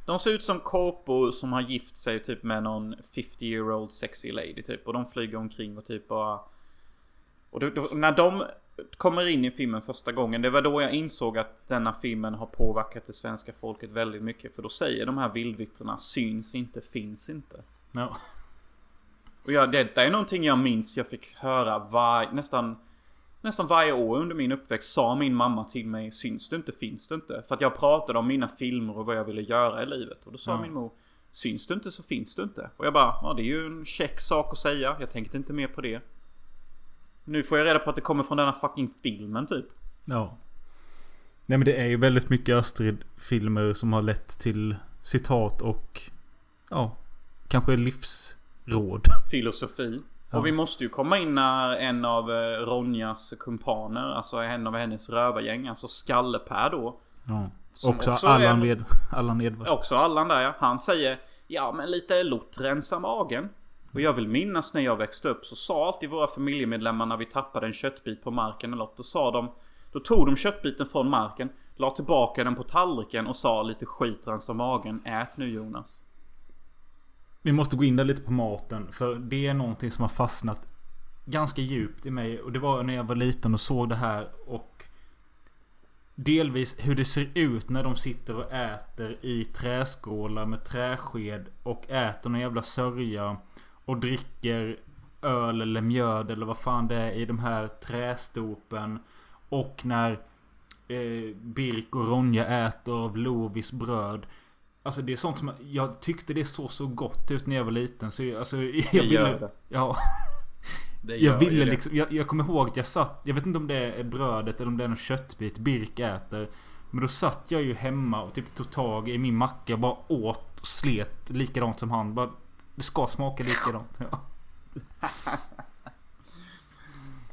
De ser ut som korpor som har gift sig typ med någon 50 year old sexy lady typ. Och de flyger omkring och typ bara... Och då, då, när de kommer in i filmen första gången. Det var då jag insåg att denna filmen har påverkat det svenska folket väldigt mycket. För då säger de här vildvittrorna syns inte, finns inte. Ja. Och ja, detta är någonting jag minns jag fick höra var, nästan, nästan varje år under min uppväxt sa min mamma till mig Syns du inte, finns du inte? För att jag pratade om mina filmer och vad jag ville göra i livet. Och då sa Ja. min mor Syns du inte så finns du inte. Och jag bara, ja det är ju en check sak att säga. Jag tänkte inte mer på det. Nu får jag reda på att det kommer från denna fucking filmen typ. Ja. Nej men det är ju väldigt mycket Astrid-filmer som har lett till citat och ja, kanske livsråd. Filosofi. Ja. Och vi måste ju komma in när en av eh, Ronjas kumpaner, alltså en av hennes rövargäng, alltså Skallepär då. Ja. Också också Allan, Ed, Allan Edward. Också Allan där ja. Han säger Ja men lite lort rensa magen. Och jag vill minnas när jag växte upp så sa alltid våra familjemedlemmar när vi tappade en köttbit på marken eller något. Då sa de Då tog de köttbiten från marken, la tillbaka den på tallriken och sa lite skit rensar magen. Ät nu Jonas. Vi måste gå in där lite på maten. För det är någonting som har fastnat ganska djupt i mig. Och det var när jag var liten och såg det här. Och Delvis hur det ser ut när de sitter och äter i träskålar med träsked. Och äter någon jävla sörja. Och dricker öl eller mjöd eller vad fan det är i de här trästopen. Och när eh, Birk och Ronja äter av Lovis bröd. Alltså det är sånt som jag tyckte det såg så gott ut när jag var liten. Så jag, alltså, jag Det ville, gör det. Ja. Det Jag gör ville ju det. liksom, jag, jag kommer ihåg att jag satt, jag vet inte om det är brödet eller om det är någon köttbit Birk äter. Men då satt jag ju hemma och typ tog tag i min macka och bara åt och slet likadant som han. Bara, det ska smaka likadant. Ja.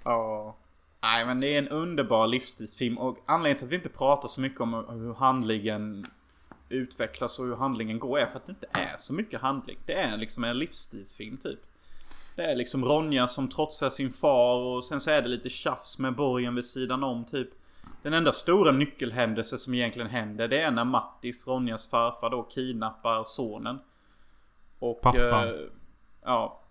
Ja. Nej men det är en underbar livsstilsfilm och anledningen till att vi inte pratar så mycket om hur handlingen utvecklas och hur handlingen går är för att det inte är så mycket handling. Det är liksom en livsstilsfilm typ. Det är liksom Ronja som trotsar sin far och sen så är det lite tjafs med borgen vid sidan om typ. Den enda stora nyckelhändelse som egentligen händer det är när Mattis, Ronjas farfar då kidnappar sonen. Och... Pappan. Eh, ja.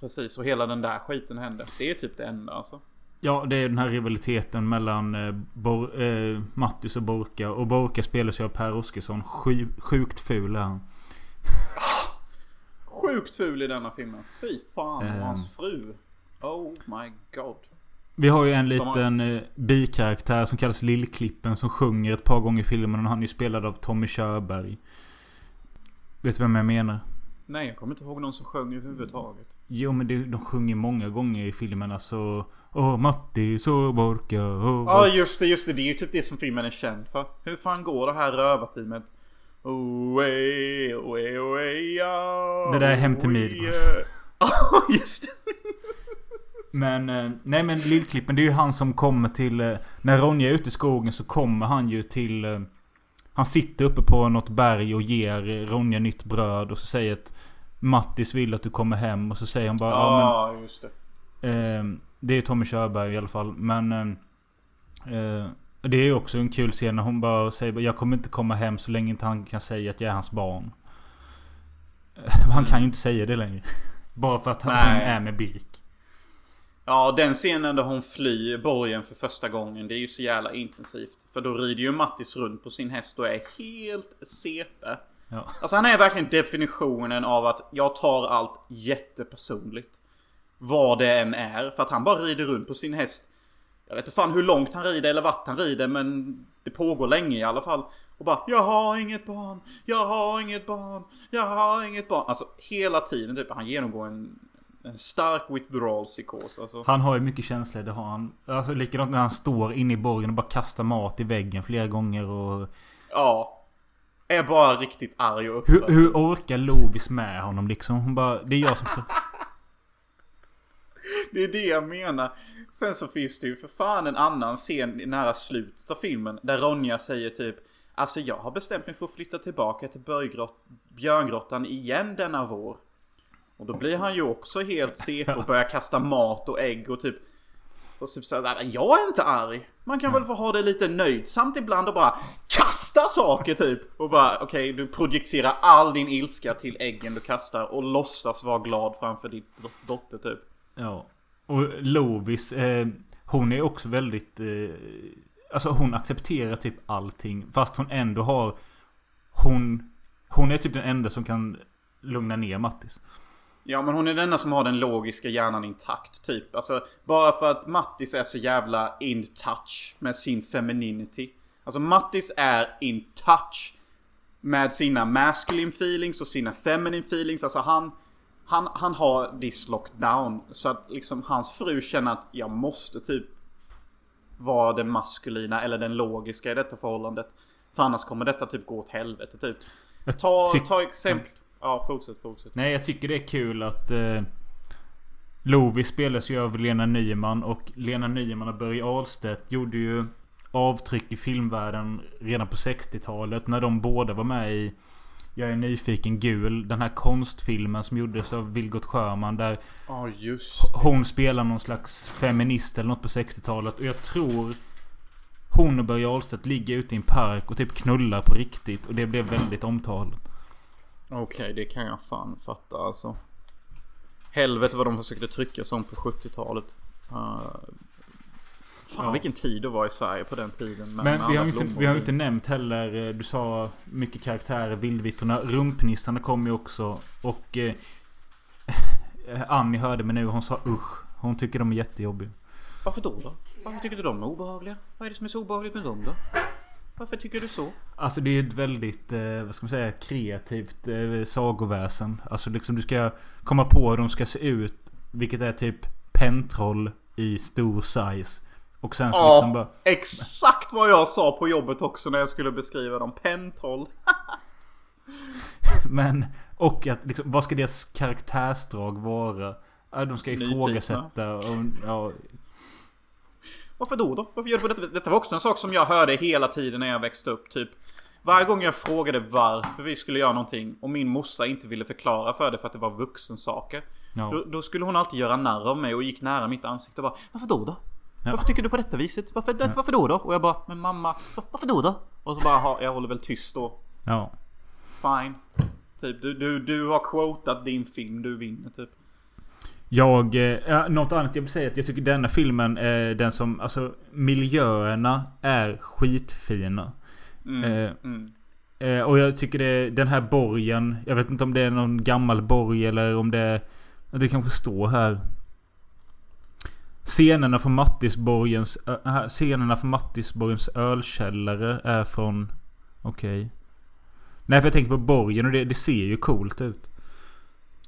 Precis, och hela den där skiten händer. Det är typ det enda alltså. Ja, det är den här rivaliteten mellan eh, Bor- eh, Mattis och Borka. Och Borka spelas ju av Per Oscarsson. Sju, sjukt ful är han. Sjukt ful i denna filmen. Fy fan och Ehm. hans fru. Oh my god. Vi har ju en De har- liten eh, bikaraktär som kallas Lillklippen som sjunger ett par gånger i filmen. Och han är ju spelad av Tommy Körberg. Vet du vem jag menar? Nej, jag kommer inte ihåg någon som sjöng överhuvudtaget. Jo men det, de sjunger många gånger i filmen alltså. Åh Mattis och Borka. Ja just det, just det. Det är ju typ det som filmen är känd för. Hur fan går det här rövarteamet? Oh, eh, oh, eh, oh, eh, ja, Det där är Hem till oh, Midgård. eh. Ja, just det. Men, eh, nej men Lillklippen det är ju han som kommer till... eh, När Ronja är ute i skogen så kommer han ju till... Han sitter uppe på något berg och ger Ronja nytt bröd och så säger att Mattis vill att du kommer hem och så säger han bara ja, Ja, just det. men, eh, Det är Tommy Körberg i alla fall men... eh, eh, det är ju också en kul scen när hon bara säger jag kommer inte komma hem så länge inte han kan säga att jag är hans barn. Han kan ju inte säga det längre. Bara för att han Nej. är med Birk. Ja, den scenen där hon flyr borgen för första gången. Det är ju så jävla intensivt. För då rider ju Mattis runt på sin häst och är helt CP. Ja. Alltså han är verkligen definitionen av att jag tar allt jättepersonligt. Vad det än är. För att han bara rider runt på sin häst. Jag vet inte fan hur långt han rider eller vart han rider men det pågår länge i alla fall. Och bara Jag har inget barn, jag har inget barn, jag har inget barn. Alltså hela tiden typ. Han genomgår en, en stark withdrawal psykos. Alltså. Han har ju mycket känslor, det har han. Alltså likadant när han står inne i borgen och bara kastar mat i väggen flera gånger och... Ja. Är bara riktigt arg och Hur, upprörd. hur orkar Lovis med honom liksom? Hon bara, det är jag som står... Det är det jag menar. Sen så finns det ju för fan en annan scen nära slutet av filmen. Där Ronja säger typ Alltså jag har bestämt mig för att flytta tillbaka till Björngrottan igen denna vår. Och då blir han ju också helt CP och börjar kasta mat och ägg och typ och typ såhär, jag är inte arg. Man kan väl få ha det lite nöjsamt ibland och bara kasta saker typ. Och bara okej, du projicerar all din ilska till äggen du kastar och låtsas vara glad framför din dot- dotter typ. Ja. Och Lovis, eh, hon är också väldigt... Eh, alltså hon accepterar typ allting. Fast hon ändå har... Hon... Hon är typ den enda som kan lugna ner Mattis. Ja men hon är den enda som har den logiska hjärnan intakt typ. Alltså bara för att Mattis är så jävla in touch med sin femininity. Alltså Mattis är in touch med sina masculine feelings och sina feminine feelings. Alltså han, han, han har this locked down. Så att liksom hans fru känner att jag måste typ vara den maskulina eller den logiska i detta förhållandet. För annars kommer detta typ gå åt helvete typ. Ta, tyck- ta exempel. Ja fortsätt, fortsätt. Nej, jag tycker det är kul att... Eh, Lovis spelas ju av Lena Nyman och Lena Nyman och Börje Ahlstedt gjorde ju avtryck i filmvärlden redan på 60-talet när de båda var med i Jag är nyfiken gul. Den här konstfilmen som gjordes av Vilgot Sjöman där just hon spelar någon slags feminist eller något på 60-talet. Och jag tror hon och Börje Ahlstedt ligger ute i en park och typ knullar på riktigt. Och det blev väldigt omtalat. Okej, det kan jag fan fatta alltså. Helvete vad de försökte trycka sånt på 70-talet. Uh, fan Ja. vilken tid det var i Sverige på den tiden. Men med vi har inte, vi har inte nämnt heller, eh, du sa mycket karaktärer, Vildvittorna. Rumpnissarna kom ju också. Och eh, Annie hörde mig nu, hon sa usch. Hon tycker de är jättejobbiga. Varför då då? Varför tycker du de är obehagliga? Vad är det som är så obehagligt med dem då? Varför tycker du så? Alltså det är ett väldigt, eh, vad ska man säga, kreativt eh, sagoväsen. Alltså liksom du ska komma på hur de ska se ut. Vilket är typ pentroll i stor size. Och sen så Ja, liksom bara... exakt vad jag sa på jobbet också när jag skulle beskriva dem. Pentroll. Men, och att liksom, vad ska deras karaktärsdrag vara? De ska ifrågasätta och, ja, Varför då då? Varför gör du på detta Detta var också en sak som jag hörde hela tiden när jag växte upp. Typ varje gång jag frågade varför vi skulle göra någonting och min morsa inte ville förklara för det för att det var vuxensaker. Ja. Då, då skulle hon alltid göra narr av mig och gick nära mitt ansikte och bara Varför då då? Varför tycker du på detta viset? Varför, det, varför då då? Och jag bara Men mamma, varför då då? Och så bara "Ha, jag håller väl tyst då. ja. Fine. Typ du, du, du har quotat din film, du vinner typ. Jag, eh, något annat jag vill säga är att jag tycker denna filmen är den som, alltså miljöerna är skitfina. Eh, Mm. eh, och jag tycker det, den här borgen, jag vet inte om det är någon gammal borg eller om det, det kanske står här. Scenerna från Mattisborgens, här, scenerna från Mattisborgens ölkällare är från, okej. Nej för jag tänker på borgen och det, det ser ju coolt ut.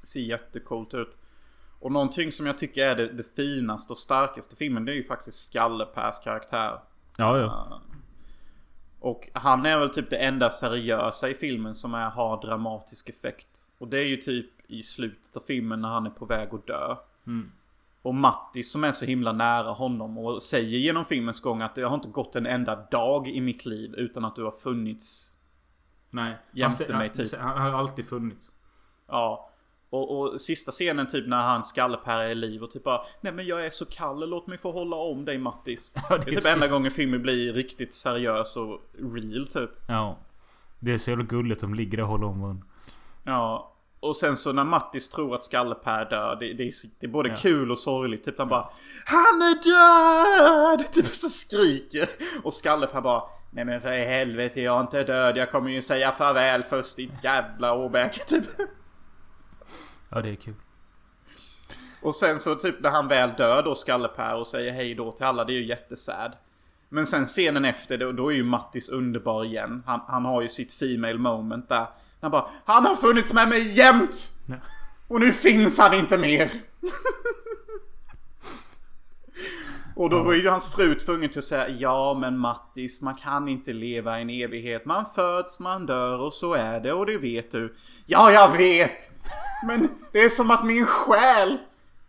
Ser jättecoolt ut. Och någonting som jag tycker är det, det finaste och starkaste filmen det är ju faktiskt Skalle-Pers karaktär. Ja, ja. Och han är väl typ det enda seriösa i filmen som är, har dramatisk effekt. Och det är ju typ i slutet av filmen när han är på väg att dö. Och Mattis som är så himla nära honom och säger genom filmens gång att det har inte gått en enda dag i mitt liv utan att du har funnits. Nej. Jämte han, mig, han, typ. Han har alltid funnits. Ja. Och, och sista scenen typ när han Skalle-Per är i liv och typ bara Nej men jag är så kall, låt mig få hålla om dig Mattis. Ja, det det är typ så- enda gången filmen blir riktigt seriös och real typ. Ja. Det är så jävla gulligt de ligger där och håller om varandra. Ja. Och sen så när Mattis tror att Skalle-Per dör, det, det, är, det är både Ja. kul och sorgligt. Typ han bara Han är död! Typ så skriker. Och Skalle-Per bara Nej men för i helvete jag är inte död, jag kommer ju säga farväl först ditt jävla åbäke typ. Ja, det är kul. Och sen så typ när han väl dör då Skalle-Per och säger hej då till alla, det är ju jättesad. Men sen scenen efter, då, då är ju Mattis underbar igen. Han, han har ju sitt female moment där. Han bara Han har funnits med mig jämt! Ja. Och nu finns han inte mer! Och då var ju hans fru tvungen till att säga Ja men Mattis, man kan inte leva i en evighet. Man föds, man dör och så är det och det vet du. Ja, jag vet! Men det är som att min själ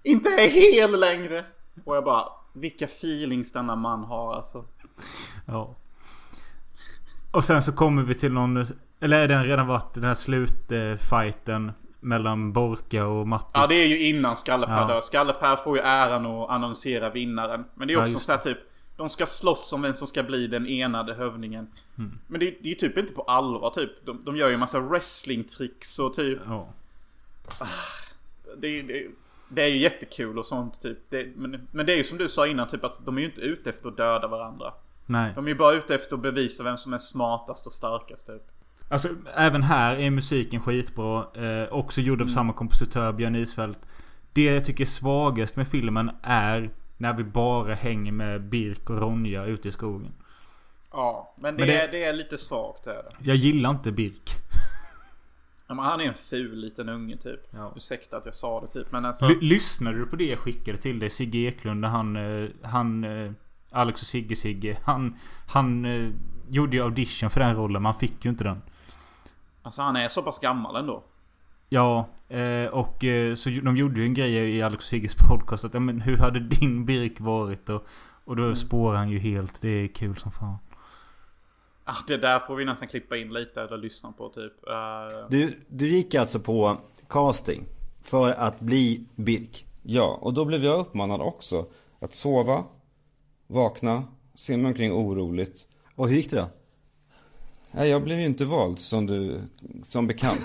inte är hel längre. Och jag bara, vilka feelings denna man har alltså. Ja. Och sen så kommer vi till någon... Eller är den redan varit den här slutfighten mellan Borka och Mattis? Ja, det är ju innan Skalle-Per Ja. dör. Skalle-Per får ju äran att annonsera vinnaren. Men det är Ja, också just så här typ, de ska slåss om vem som ska bli den enade hövdingen. Mm. Men det, det är ju typ inte på allvar typ. De, de gör ju en massa wrestlingtricks och typ. Ja. Det, det, det är ju jättekul och sånt typ. Det, men, men det är ju som du sa innan typ att de är ju inte ute efter att döda varandra. Nej. De är ju bara ute efter att bevisa vem som är smartast och starkast typ. Alltså även här är musiken skitbra. Eh, också gjord av samma kompositör, Björn Isfält. Det jag tycker är svagast med filmen är när vi bara hänger med Birk och Ronja ute i skogen. Ja, men det, Men det- Är, det är lite svagt är det. Jag gillar inte Birk. Ja, men han är en ful liten unge typ. Ja. Ursäkta att jag sa det typ. Men alltså. L- lyssnade du på det jag skickade till dig? Sigge Eklund när han... eh, Han... eh, Alex och Sigge Sigge. Han... Han eh, gjorde ju audition för den rollen. Man fick ju inte den. Alltså han är så pass gammal ändå. Ja, eh, och eh, så de gjorde ju en grej i Alex Sigges podcast att ja, men hur hade din Birk varit? Och, och då spårar han ju helt. Det är kul som fan. Ah, det där får vi nästan klippa in lite eller lyssna på typ. Eh, Du, du gick alltså på casting för att bli Birk. Ja, och då blev jag uppmanad också att sova, vakna ser mig omkring oroligt. Och hur gick det då? Nej, jag blev ju inte vald som du, som bekant.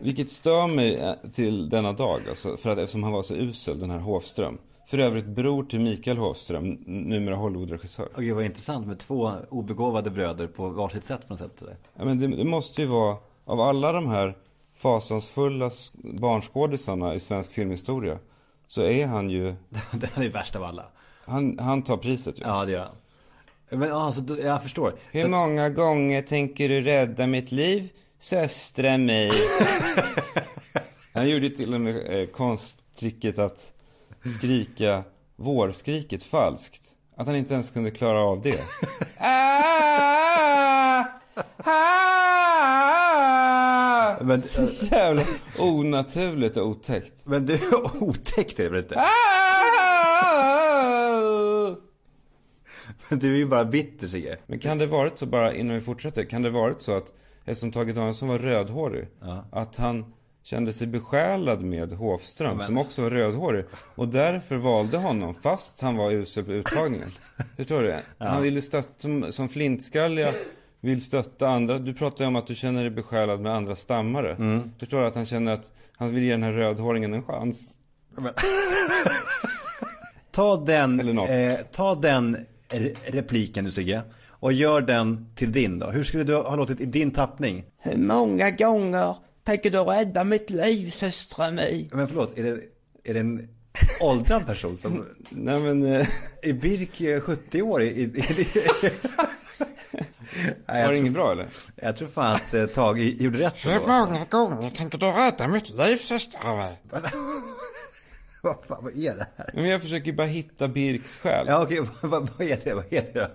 Vilket stör mig eh, till denna dag, alltså, för att eftersom han var så usel, den här Hofström. För övrigt bror till Mikael Hofström, numera Hollywoodregissör. Och det var intressant med två obegåvade bröder på varsitt sätt på något sätt. Sådär. Ja, men det, det måste ju vara, av alla de här fasansfulla barnskådisarna i svensk filmhistoria, så är han ju, Det är värst av alla. han, han tar priset ju. Ja, det gör han. Men alltså, jag förstår. Hur många gånger tänker du rädda mitt liv, söstra mig? Han gjorde till och med eh, konsttricket att skrika vårskriket falskt. Att han inte ens kunde klara av det. Ah! Ah! Men, Jävla onaturligt och otäckt. men du, otäckt är det väl inte? Ah! Men du är ju bara bitter Sigge. Men kan det varit så bara innan vi fortsätter, kan det varit så att eftersom Tage Danielsson var rödhårig, Ja. att han kände sig besjälad med Hofström men- som också var rödhårig och därför valde honom fast han var usel på uttagningen. Förstår du? Han ville stötta, som, flintskalliga vill stötta andra. Du pratar ju om att du känner dig besjälad med andra stammare. Mm. Förstår du att han känner att han vill ge den här rödhåringen en chans? Ta den, eh, ta den re- repliken du Sigge. Och gör den till din då. Hur skulle du ha låtit i din tappning? Hur många gånger tänker du rädda mitt liv, systra mig? Men förlåt, är det, är det en åldrad person som... Nej men, eh, Är Birk eh, 70 år? I, i, i, Nej, var det inget bra eller? jag tror fan att eh, Tage gjorde rätt Hur många gånger tänker du rädda mitt liv, systra mig? Vad fan, vad är det här? Men jag försöker bara hitta Birks själ. Ja okej, vad, vad, vad är det? Vad är det då?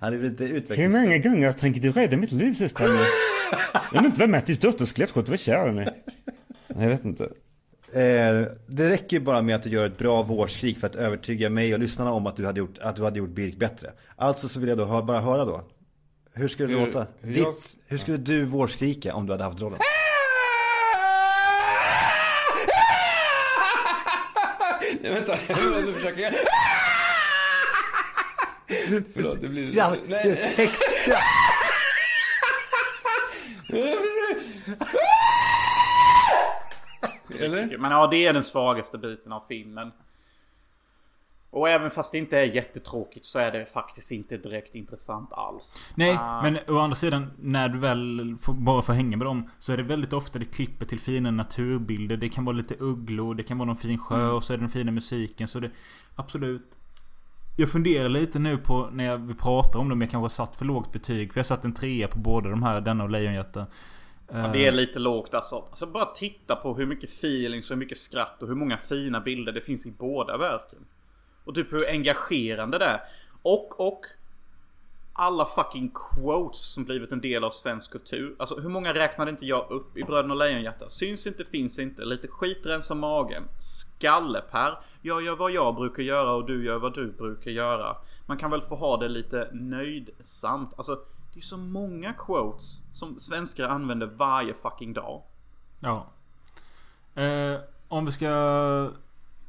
Han är väl inte Hur utvecklings... många gånger tänker du rädda mitt liv, systrar mig? Jag vill inte vara Mattis dotters skelettskott, vad kär i mig. Jag vet inte. Eh, det räcker bara med att du gör ett bra vårskrik för att övertyga mig och lyssnarna om att du hade gjort, att du hade gjort Birk bättre. Alltså så vill jag då bara höra då. Hur skulle det Hur- låta? hur Ditt, jag- hur skulle du vårskrika om du hade haft rollen? Nej vänta, jag försöker jag. Förlåt, det blir... Skratt! Nej, Häxskratt! Eller? Men ja, det är den svagaste biten av filmen. Och även fast det inte är jättetråkigt så är det faktiskt inte direkt intressant alls. Nej, Ah, men å andra sidan när du väl får, bara får hänga med dem så är det väldigt ofta det klipper till fina naturbilder. Det kan vara lite ugglor, det kan vara någon fin sjö Mm. och så är det den fina musiken. Så det absolut. Jag funderar lite nu på när vi pratar om det om jag kanske har satt för lågt betyg. För jag har satt en trea på båda de här, denna och Lejonhjärta. Ja, det är lite lågt alltså. alltså. Bara titta på hur mycket feeling, så mycket skratt och hur många fina bilder det finns i båda verken. Och typ hur engagerande det är. Och, och alla fucking quotes som blivit en del av svensk kultur. Alltså hur många räknade inte jag upp i Bröderna Lejonhjärta? Syns inte, finns inte. Lite skit rensar magen. Skallepär. Jag gör vad jag brukar göra och du gör vad du brukar göra. Man kan väl få ha det lite nöjdsamt. Alltså det är så många quotes som svenskar använder varje fucking dag. Ja. Eh, om vi ska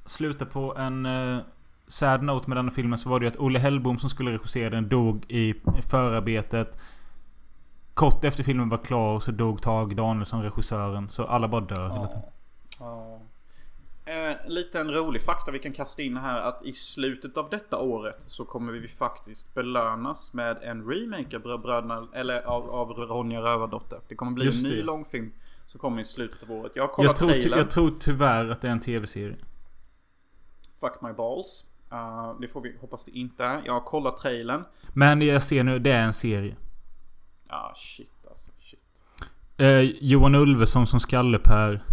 sluta på en eh, sad note med denna filmen så var det ju att Olle Hellbom som skulle regissera den dog i förarbetet. Kort efter filmen var klar så dog Tage Danielsson, regissören. Så alla bara dör hela tiden. Ja. Eh, lite en rolig fakta vi kan kasta in här att i slutet av detta året så kommer vi faktiskt belönas med en remake av Brö- Bröderna, eller av, av Ronja Rövardotter. Det kommer bli Just en ny det. långfilm som kommer i slutet av året. Jag har kollat Jag tror, trailern. jag tror tyvärr att det är en tv-serie. Fuck my balls. Eh, det får vi hoppas det inte är. Jag har kollat trailern. Men jag ser nu, det är en serie. Ah shit alltså. Shit. Eh, Johan Ulveson som Skallepär.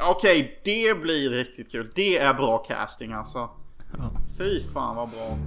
Okej, det blir riktigt kul. Det är bra casting alltså. Ja. Fy fan vad bra.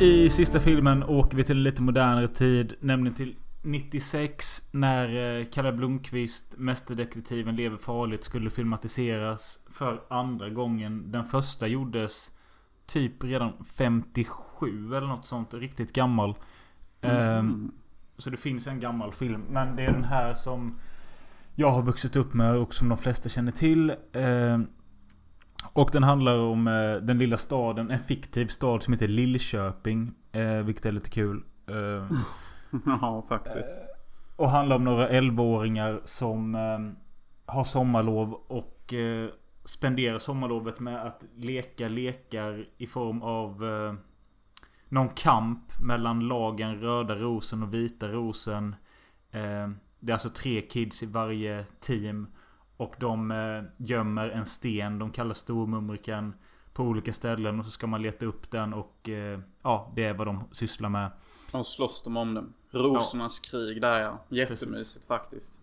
I sista filmen åker vi till en lite modernare tid. Nämligen till 96 när eh, Kalle Blomqvist, Mästerdetektiven lever farligt, skulle filmatiseras för andra gången. Den första gjordes typ redan 57 eller något sånt. Riktigt gammal. Ehm, så det finns en gammal film. Men det är den här som jag har vuxit upp med och som de flesta känner till. Ehm, och den handlar om eh, den lilla staden, en fiktiv stad som heter Lillköping. Eh, vilket är lite kul. Ehm, Ja, faktiskt. och handlar om några 11-åringar som eh, har sommarlov och eh, spenderar sommarlovet med att leka lekar i form av eh, någon kamp mellan lagen Röda Rosen och Vita Rosen. Eh, det är alltså tre kids i varje team. Och de eh, gömmer en sten de kallar Stormumriken på olika ställen. Och så ska man leta upp den och eh, ja, det är vad de sysslar med. Och slåss de om den. Rosornas krig där ja. Jättemysigt faktiskt.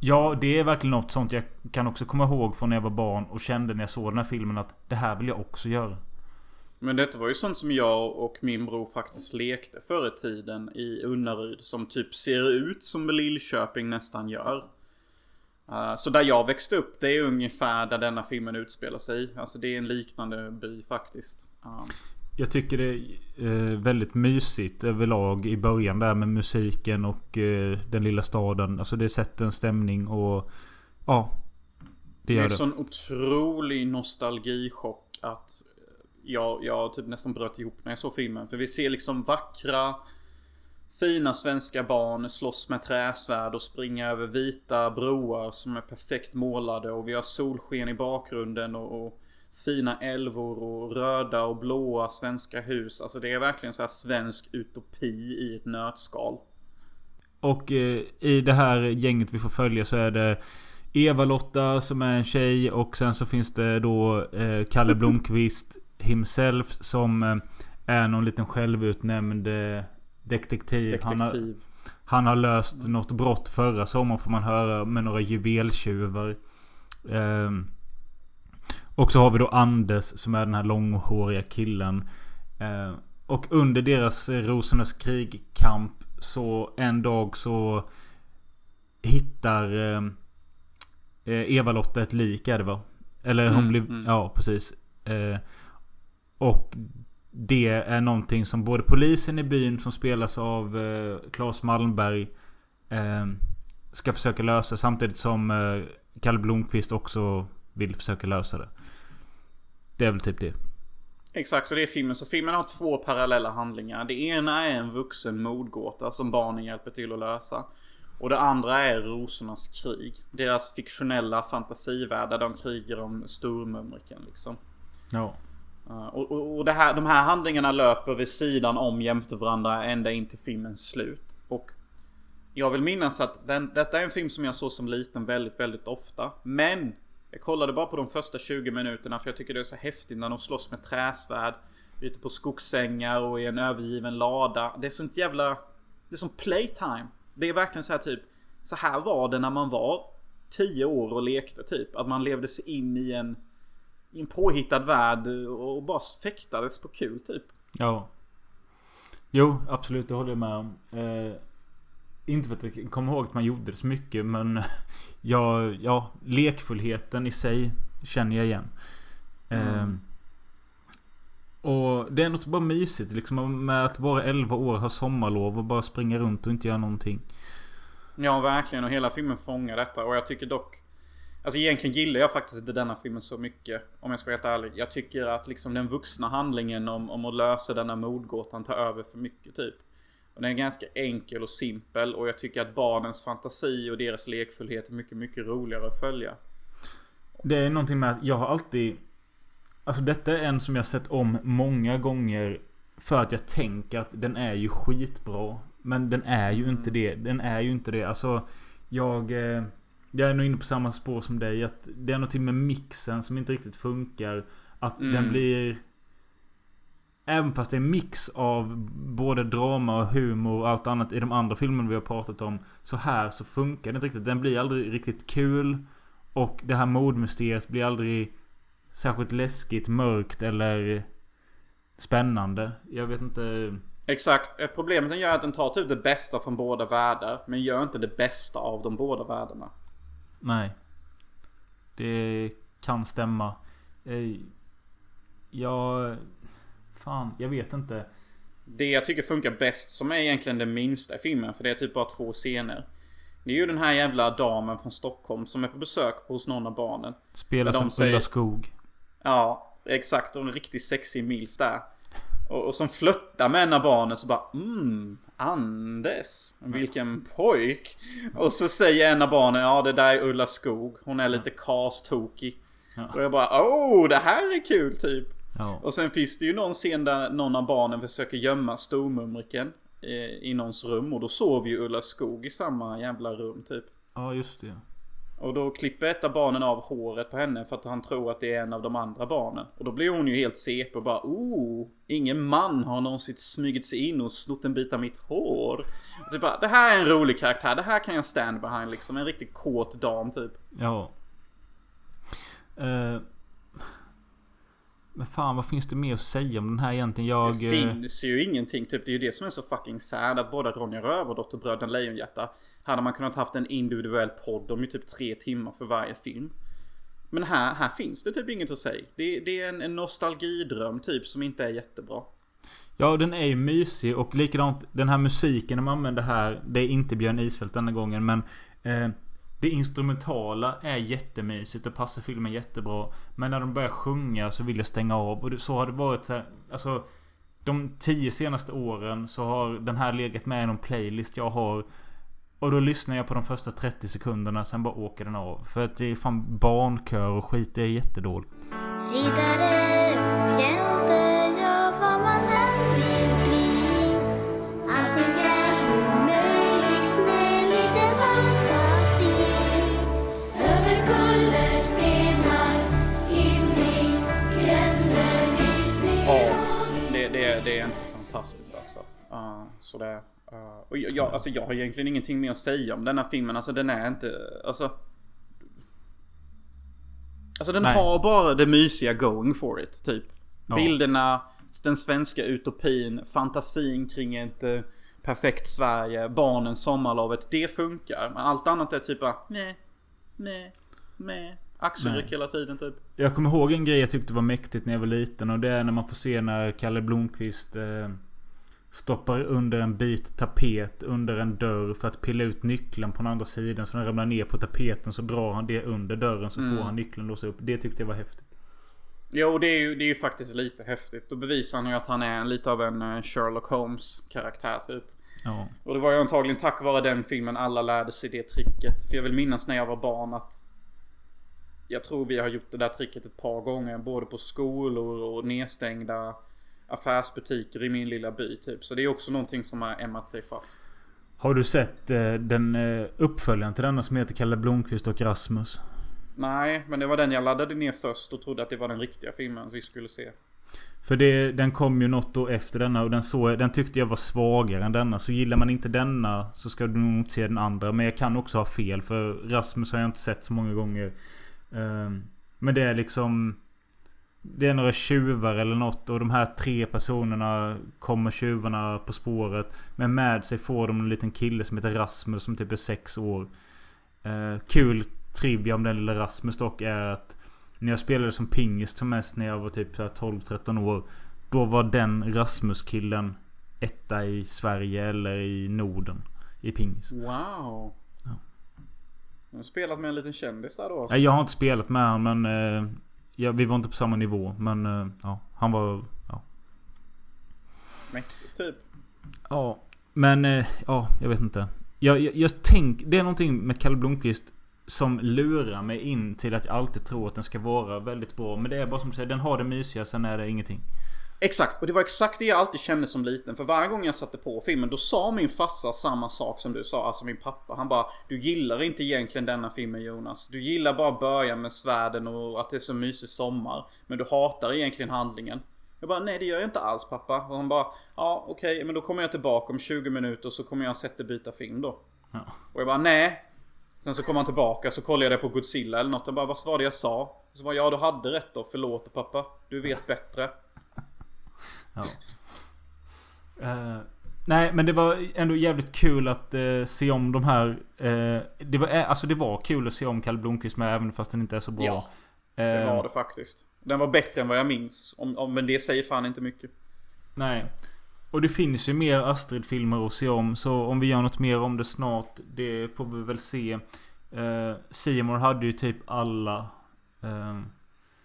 Ja, det är verkligen något sånt jag kan också komma ihåg från när jag var barn och kände när jag såg den här filmen att det här vill jag också göra. Men detta var ju sånt som jag och min bror faktiskt lekte förr i tiden i Unnaryd. Som typ ser ut som Lillköping nästan gör. Eh, så där jag växte upp, det är ungefär där denna filmen utspelar sig. Alltså det är en liknande by faktiskt. Uh, Jag tycker det är eh, väldigt mysigt överlag i början där med musiken och eh, den lilla staden. Alltså det sätter en stämning och ja. Det Det är det. sån otrolig nostalgichock att jag, jag typ nästan bröt ihop när jag såg filmen. För vi ser liksom vackra, fina svenska barn slåss med träsvärd och springa över vita broar som är perfekt målade. Och vi har solsken i bakgrunden och, och fina älvor och röda och blåa svenska hus. Alltså det är verkligen så här svensk utopi i ett nötskal. Och eh, i det här gänget vi får följa så är det Eva-Lotta som är en tjej och sen så finns det då eh, Kalle Blomqvist himself som eh, är någon liten självutnämnd eh, detektiv. Han har, Detektiv. han har löst något brott förra sommaren får man höra med några juveltjuvar. Ehm, och så har vi då Anders som är den här långhåriga killen. Eh, och under deras eh, Rosornas krig-kamp så en dag så hittar eh, eh, Eva-Lotta ett lik är det va? Eller hon Mm, blir... mm. Ja precis. Eh, och det är någonting som både polisen i byn som spelas av eh, Claes Malmberg eh, ska försöka lösa samtidigt som eh, Kalle Blomqvist också vill försöka lösa det. Det är väl typ det. Exakt, och det är filmen. Så filmen har två parallella handlingar. Det ena är en vuxen mordgåta som barnen hjälper till att lösa. Och det andra är Rosornas krig. Deras fiktionella fantasivärld där de krigar om Stormumriken liksom. Ja. Uh, Eh, och och, och det här, de här handlingarna löper vid sidan om jämte varandra ända in till filmens slut. Och jag vill minnas att den, detta är en film som jag såg som liten väldigt, väldigt ofta. Men jag kollade bara på de första 20 minuterna för jag tycker det är så häftigt när de slåss med träsvärd. Ute på skogsängar och i en övergiven lada. Det är sånt jävla... Det är som playtime. Det är verkligen så här typ... Så här var det när man var 10 år och lekte typ. Att man levde sig in i en... I en påhittad värld och bara fäktades på kul typ. Ja. Jo, absolut. Det håller jag med om. Eh, inte för att jag kommer ihåg att man gjorde det så mycket men ja, ja, lekfullheten i sig känner jag igen. Eh, och det är något bara mysigt liksom med att vara 11 år, ha sommarlov och bara springa runt och inte göra någonting. Ja, verkligen. Och hela filmen fångar detta. Och jag tycker dock... Alltså egentligen gillar jag faktiskt inte denna filmen så mycket. Om jag ska vara helt ärlig. Jag tycker att liksom den vuxna handlingen om, om att lösa denna mordgåtan tar över för mycket typ. Och den är ganska enkel och simpel. Och jag tycker att barnens fantasi och deras lekfullhet är mycket, mycket roligare att följa. Det är någonting med att jag har alltid... Alltså detta är en som jag sett om många gånger. För att jag tänker att den är ju skitbra. Men den är ju inte det. Den är ju inte det. Alltså jag... Jag är nog inne på samma spår som dig. Att det är någonting med mixen som inte riktigt funkar. Att Mm. den blir... Även fast det är en mix av både drama och humor och allt annat i de andra filmerna vi har pratat om. Så här så funkar det inte riktigt. Den blir aldrig riktigt kul. Och det här mordmysteriet blir aldrig särskilt läskigt, mörkt eller spännande. Jag vet inte. Exakt. Eh, Problemet den gör att den tar typ det bästa från båda världar. Men gör inte det bästa av de båda världarna. Nej. Det kan stämma. Eh, Jag... Fan, jag vet inte. Det jag tycker funkar bäst som är egentligen det minsta i filmen. För det är typ bara två scener. Det är ju den här jävla damen från Stockholm som är på besök hos någon av barnen. Spelar som Ulla Skog. Ja, exakt. Och en riktigt sexig milf där. Och, och som flörtar med en av barnen så bara mm, Anders, vilken pojk. Och så säger en av barnen, ja det där är Ulla Skog. Hon är lite cast-tokig. Och jag bara, oh det här är kul typ. Ja. Och sen finns det ju någon scen där någon av barnen försöker gömma stormumriken eh, i någons rum. Och då sover ju Ulla Skog i samma jävla rum typ. Ja, just det. Och då klipper ett av barnen av håret på henne för att han tror att det är en av de andra barnen. Och då blir hon ju helt CP och bara oh, ingen man har någonsin smugit sig in och snott en bit av mitt hår. Och det, bara, det här är en rolig karaktär, det här kan jag stand behind liksom. En riktigt kåt dam typ. Ja. Eh, men fan, vad finns det mer att säga om den här egentligen? Jag... Det eh, finns ju ingenting typ. Det är ju det som är så fucking sad. Att både Ronja Rövardotter och Bröderna Lejonhjärta hade man kunnat haft en individuell podd om ju typ tre timmar för varje film. Men här, här finns det typ inget att säga. Det, det är en, en nostalgidröm typ som inte är jättebra. Ja, den är ju mysig och likadant den här musiken de använder här. Det är inte Björn Isfält denna gången men eh, Det instrumentala är jättemysigt och passar filmen jättebra. Men när de börjar sjunga så vill jag stänga av. Och så har det varit så här, Alltså De tio senaste åren så har den här legat med i någon playlist jag har. Och då lyssnar jag på de första 30 sekunderna sen bara åker den av. För att det är fan barnkör och skit. Det är jättedåligt. Riddare och hjälte, ja vad man än vill bli Allting är omöjligt med lite fantasi Över kullerstenar, in i gränder vi smyger Ja, det, det, det är inte fantastiskt alltså. Uh, så det... Uh, och jag, jag, alltså jag har egentligen ingenting mer att säga om den här filmen. Alltså den är inte... Alltså... Alltså den Nej. har bara det mysiga going for it, typ. Ja. Bilderna, den svenska utopin, fantasin kring ett eh, perfekt Sverige, barnen, sommarlovet. Det funkar. Men allt annat är typ bara meh, meh, meh. Axelryck hela tiden typ. Jag kommer ihåg en grej jag tyckte var mäktigt när jag var liten. Och det är när man får se när Kalle Blomqvist eh, Stoppar under en bit tapet under en dörr för att pilla ut nyckeln på den andra sidan. Så den ramlar ner på tapeten så drar han det under dörren så Mm. får han nyckeln låsa upp. Det tyckte jag var häftigt. Jo, det är ju, det är ju faktiskt lite häftigt. Då bevisar han ju att han är lite av en eh, Sherlock Holmes karaktär typ. Ja. Och det var ju antagligen tack vare den filmen alla lärde sig det tricket. För jag vill minnas när jag var barn att jag tror vi har gjort det där tricket ett par gånger. Både på skolor och nedstängda affärsbutiker i min lilla by typ. Så det är också någonting som har ämmat sig fast. Har du sett eh, den eh, uppföljaren till denna som heter Kalle Blomqvist och Rasmus? Nej, men det var den jag laddade ner först och trodde att det var den riktiga filmen vi skulle se. För det, den kom ju något år efter denna och den, så, den tyckte jag var svagare än denna. Så gillar man inte denna så ska du nog inte se den andra. Men jag kan också ha fel för Rasmus har jag inte sett så många gånger. Ehm, Men det är liksom... Det är några tjuvar eller något och de här tre personerna kommer tjuvarna på spåret. Men med sig får de en liten kille som heter Rasmus som typ är sex år. Eh, kul trivia om den lilla Rasmus dock är att när jag spelade som pingis som mest när jag var typ så här 12-13 år. Då var den Rasmus-killen etta i Sverige eller i Norden. I pingis. Wow. Du har spelat med en liten kändis där då alltså. Jag har inte spelat med honom men... Eh, ja, vi var inte på samma nivå. Men eh, ja, han var... Ja. Mäktigt typ. Ja. Men eh, ja, jag vet inte. Jag, jag, jag tänk, det är någonting med Kalle Blomqvist som lurar mig in till att jag alltid tror att den ska vara väldigt bra. Men det är bara som du säger, den har det mysiga, sen är det ingenting. Exakt, och det var exakt det jag alltid kände som liten. För varje gång jag satte på filmen, då sa min farsa samma sak som du sa, alltså min pappa. Han bara, du gillar inte egentligen denna filmen Jonas. Du gillar bara början med svärden och att det är så mysig sommar. Men du hatar egentligen handlingen. Jag bara, nej det gör jag inte alls pappa. Och han bara, ja okej, men då kommer jag tillbaka om 20 minuter så kommer jag sätta byta film då. Ja. Och jag bara, nej. Sen så kom han tillbaka så kollade jag det på Godzilla eller något. Jag bara, vad var det jag sa? Så bara, ja du hade rätt då, förlåt pappa. Du vet bättre. Ja. Eh, nej men det var ändå jävligt kul att eh, se om de här. Eh, det, var, alltså det var kul att se om Kalle Blomqvist med även fast den inte är så bra. Ja, Det var det faktiskt. Den var bättre än vad jag minns. Om, om, men det säger fan inte mycket. Nej. Och det finns ju mer Astrid-filmer att se om. Så om vi gör något mer om det snart. Det får vi väl se. Seymour hade ju typ alla. Eh,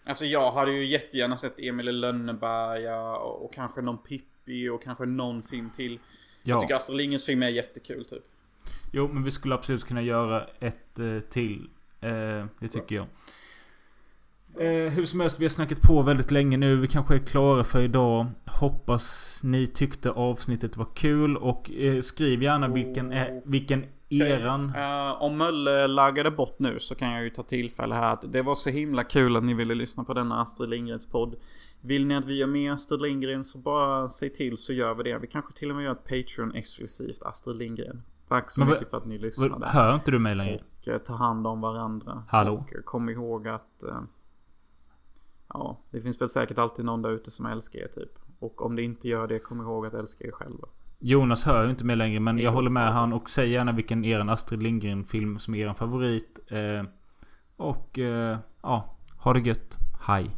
Alltså jag hade ju jättegärna sett Emil i Lönneberga och, och kanske någon Pippi och kanske någon film till. Jag Ja. tycker Astrid Lindgrens film är jättekul typ. jo men vi skulle absolut kunna göra ett eh, till. Eh, det tycker jag. Eh, hur som helst, vi har snackat på väldigt länge nu. Vi kanske är klara för idag. Hoppas ni tyckte avsnittet var kul. Och eh, skriv gärna vilken, är, vilken eran... Eh, om Mölle laggade bort nu så kan jag ju ta tillfälle här att det var så himla kul att ni ville lyssna på denna Astrid Lindgrens podd. Vill ni att vi gör mer Astrid Lindgren så bara säg till så gör vi det. Vi kanske till och med gör ett Patreon exklusivt Astrid Lindgren. Tack så Men mycket för att ni lyssnade. Hör inte du mig längre? Och eh, ta hand om varandra. Hallå? Och eh, kom ihåg att... Eh, ja, det finns väl säkert alltid någon där ute som älskar er typ. Och om det inte gör det, kom ihåg att älska er själva. Jonas hör ju inte mig längre men jag håller med han och säg gärna vilken eran Astrid Lindgren film som är eran favorit. Eh, och eh, ja, ha det gött. Hej.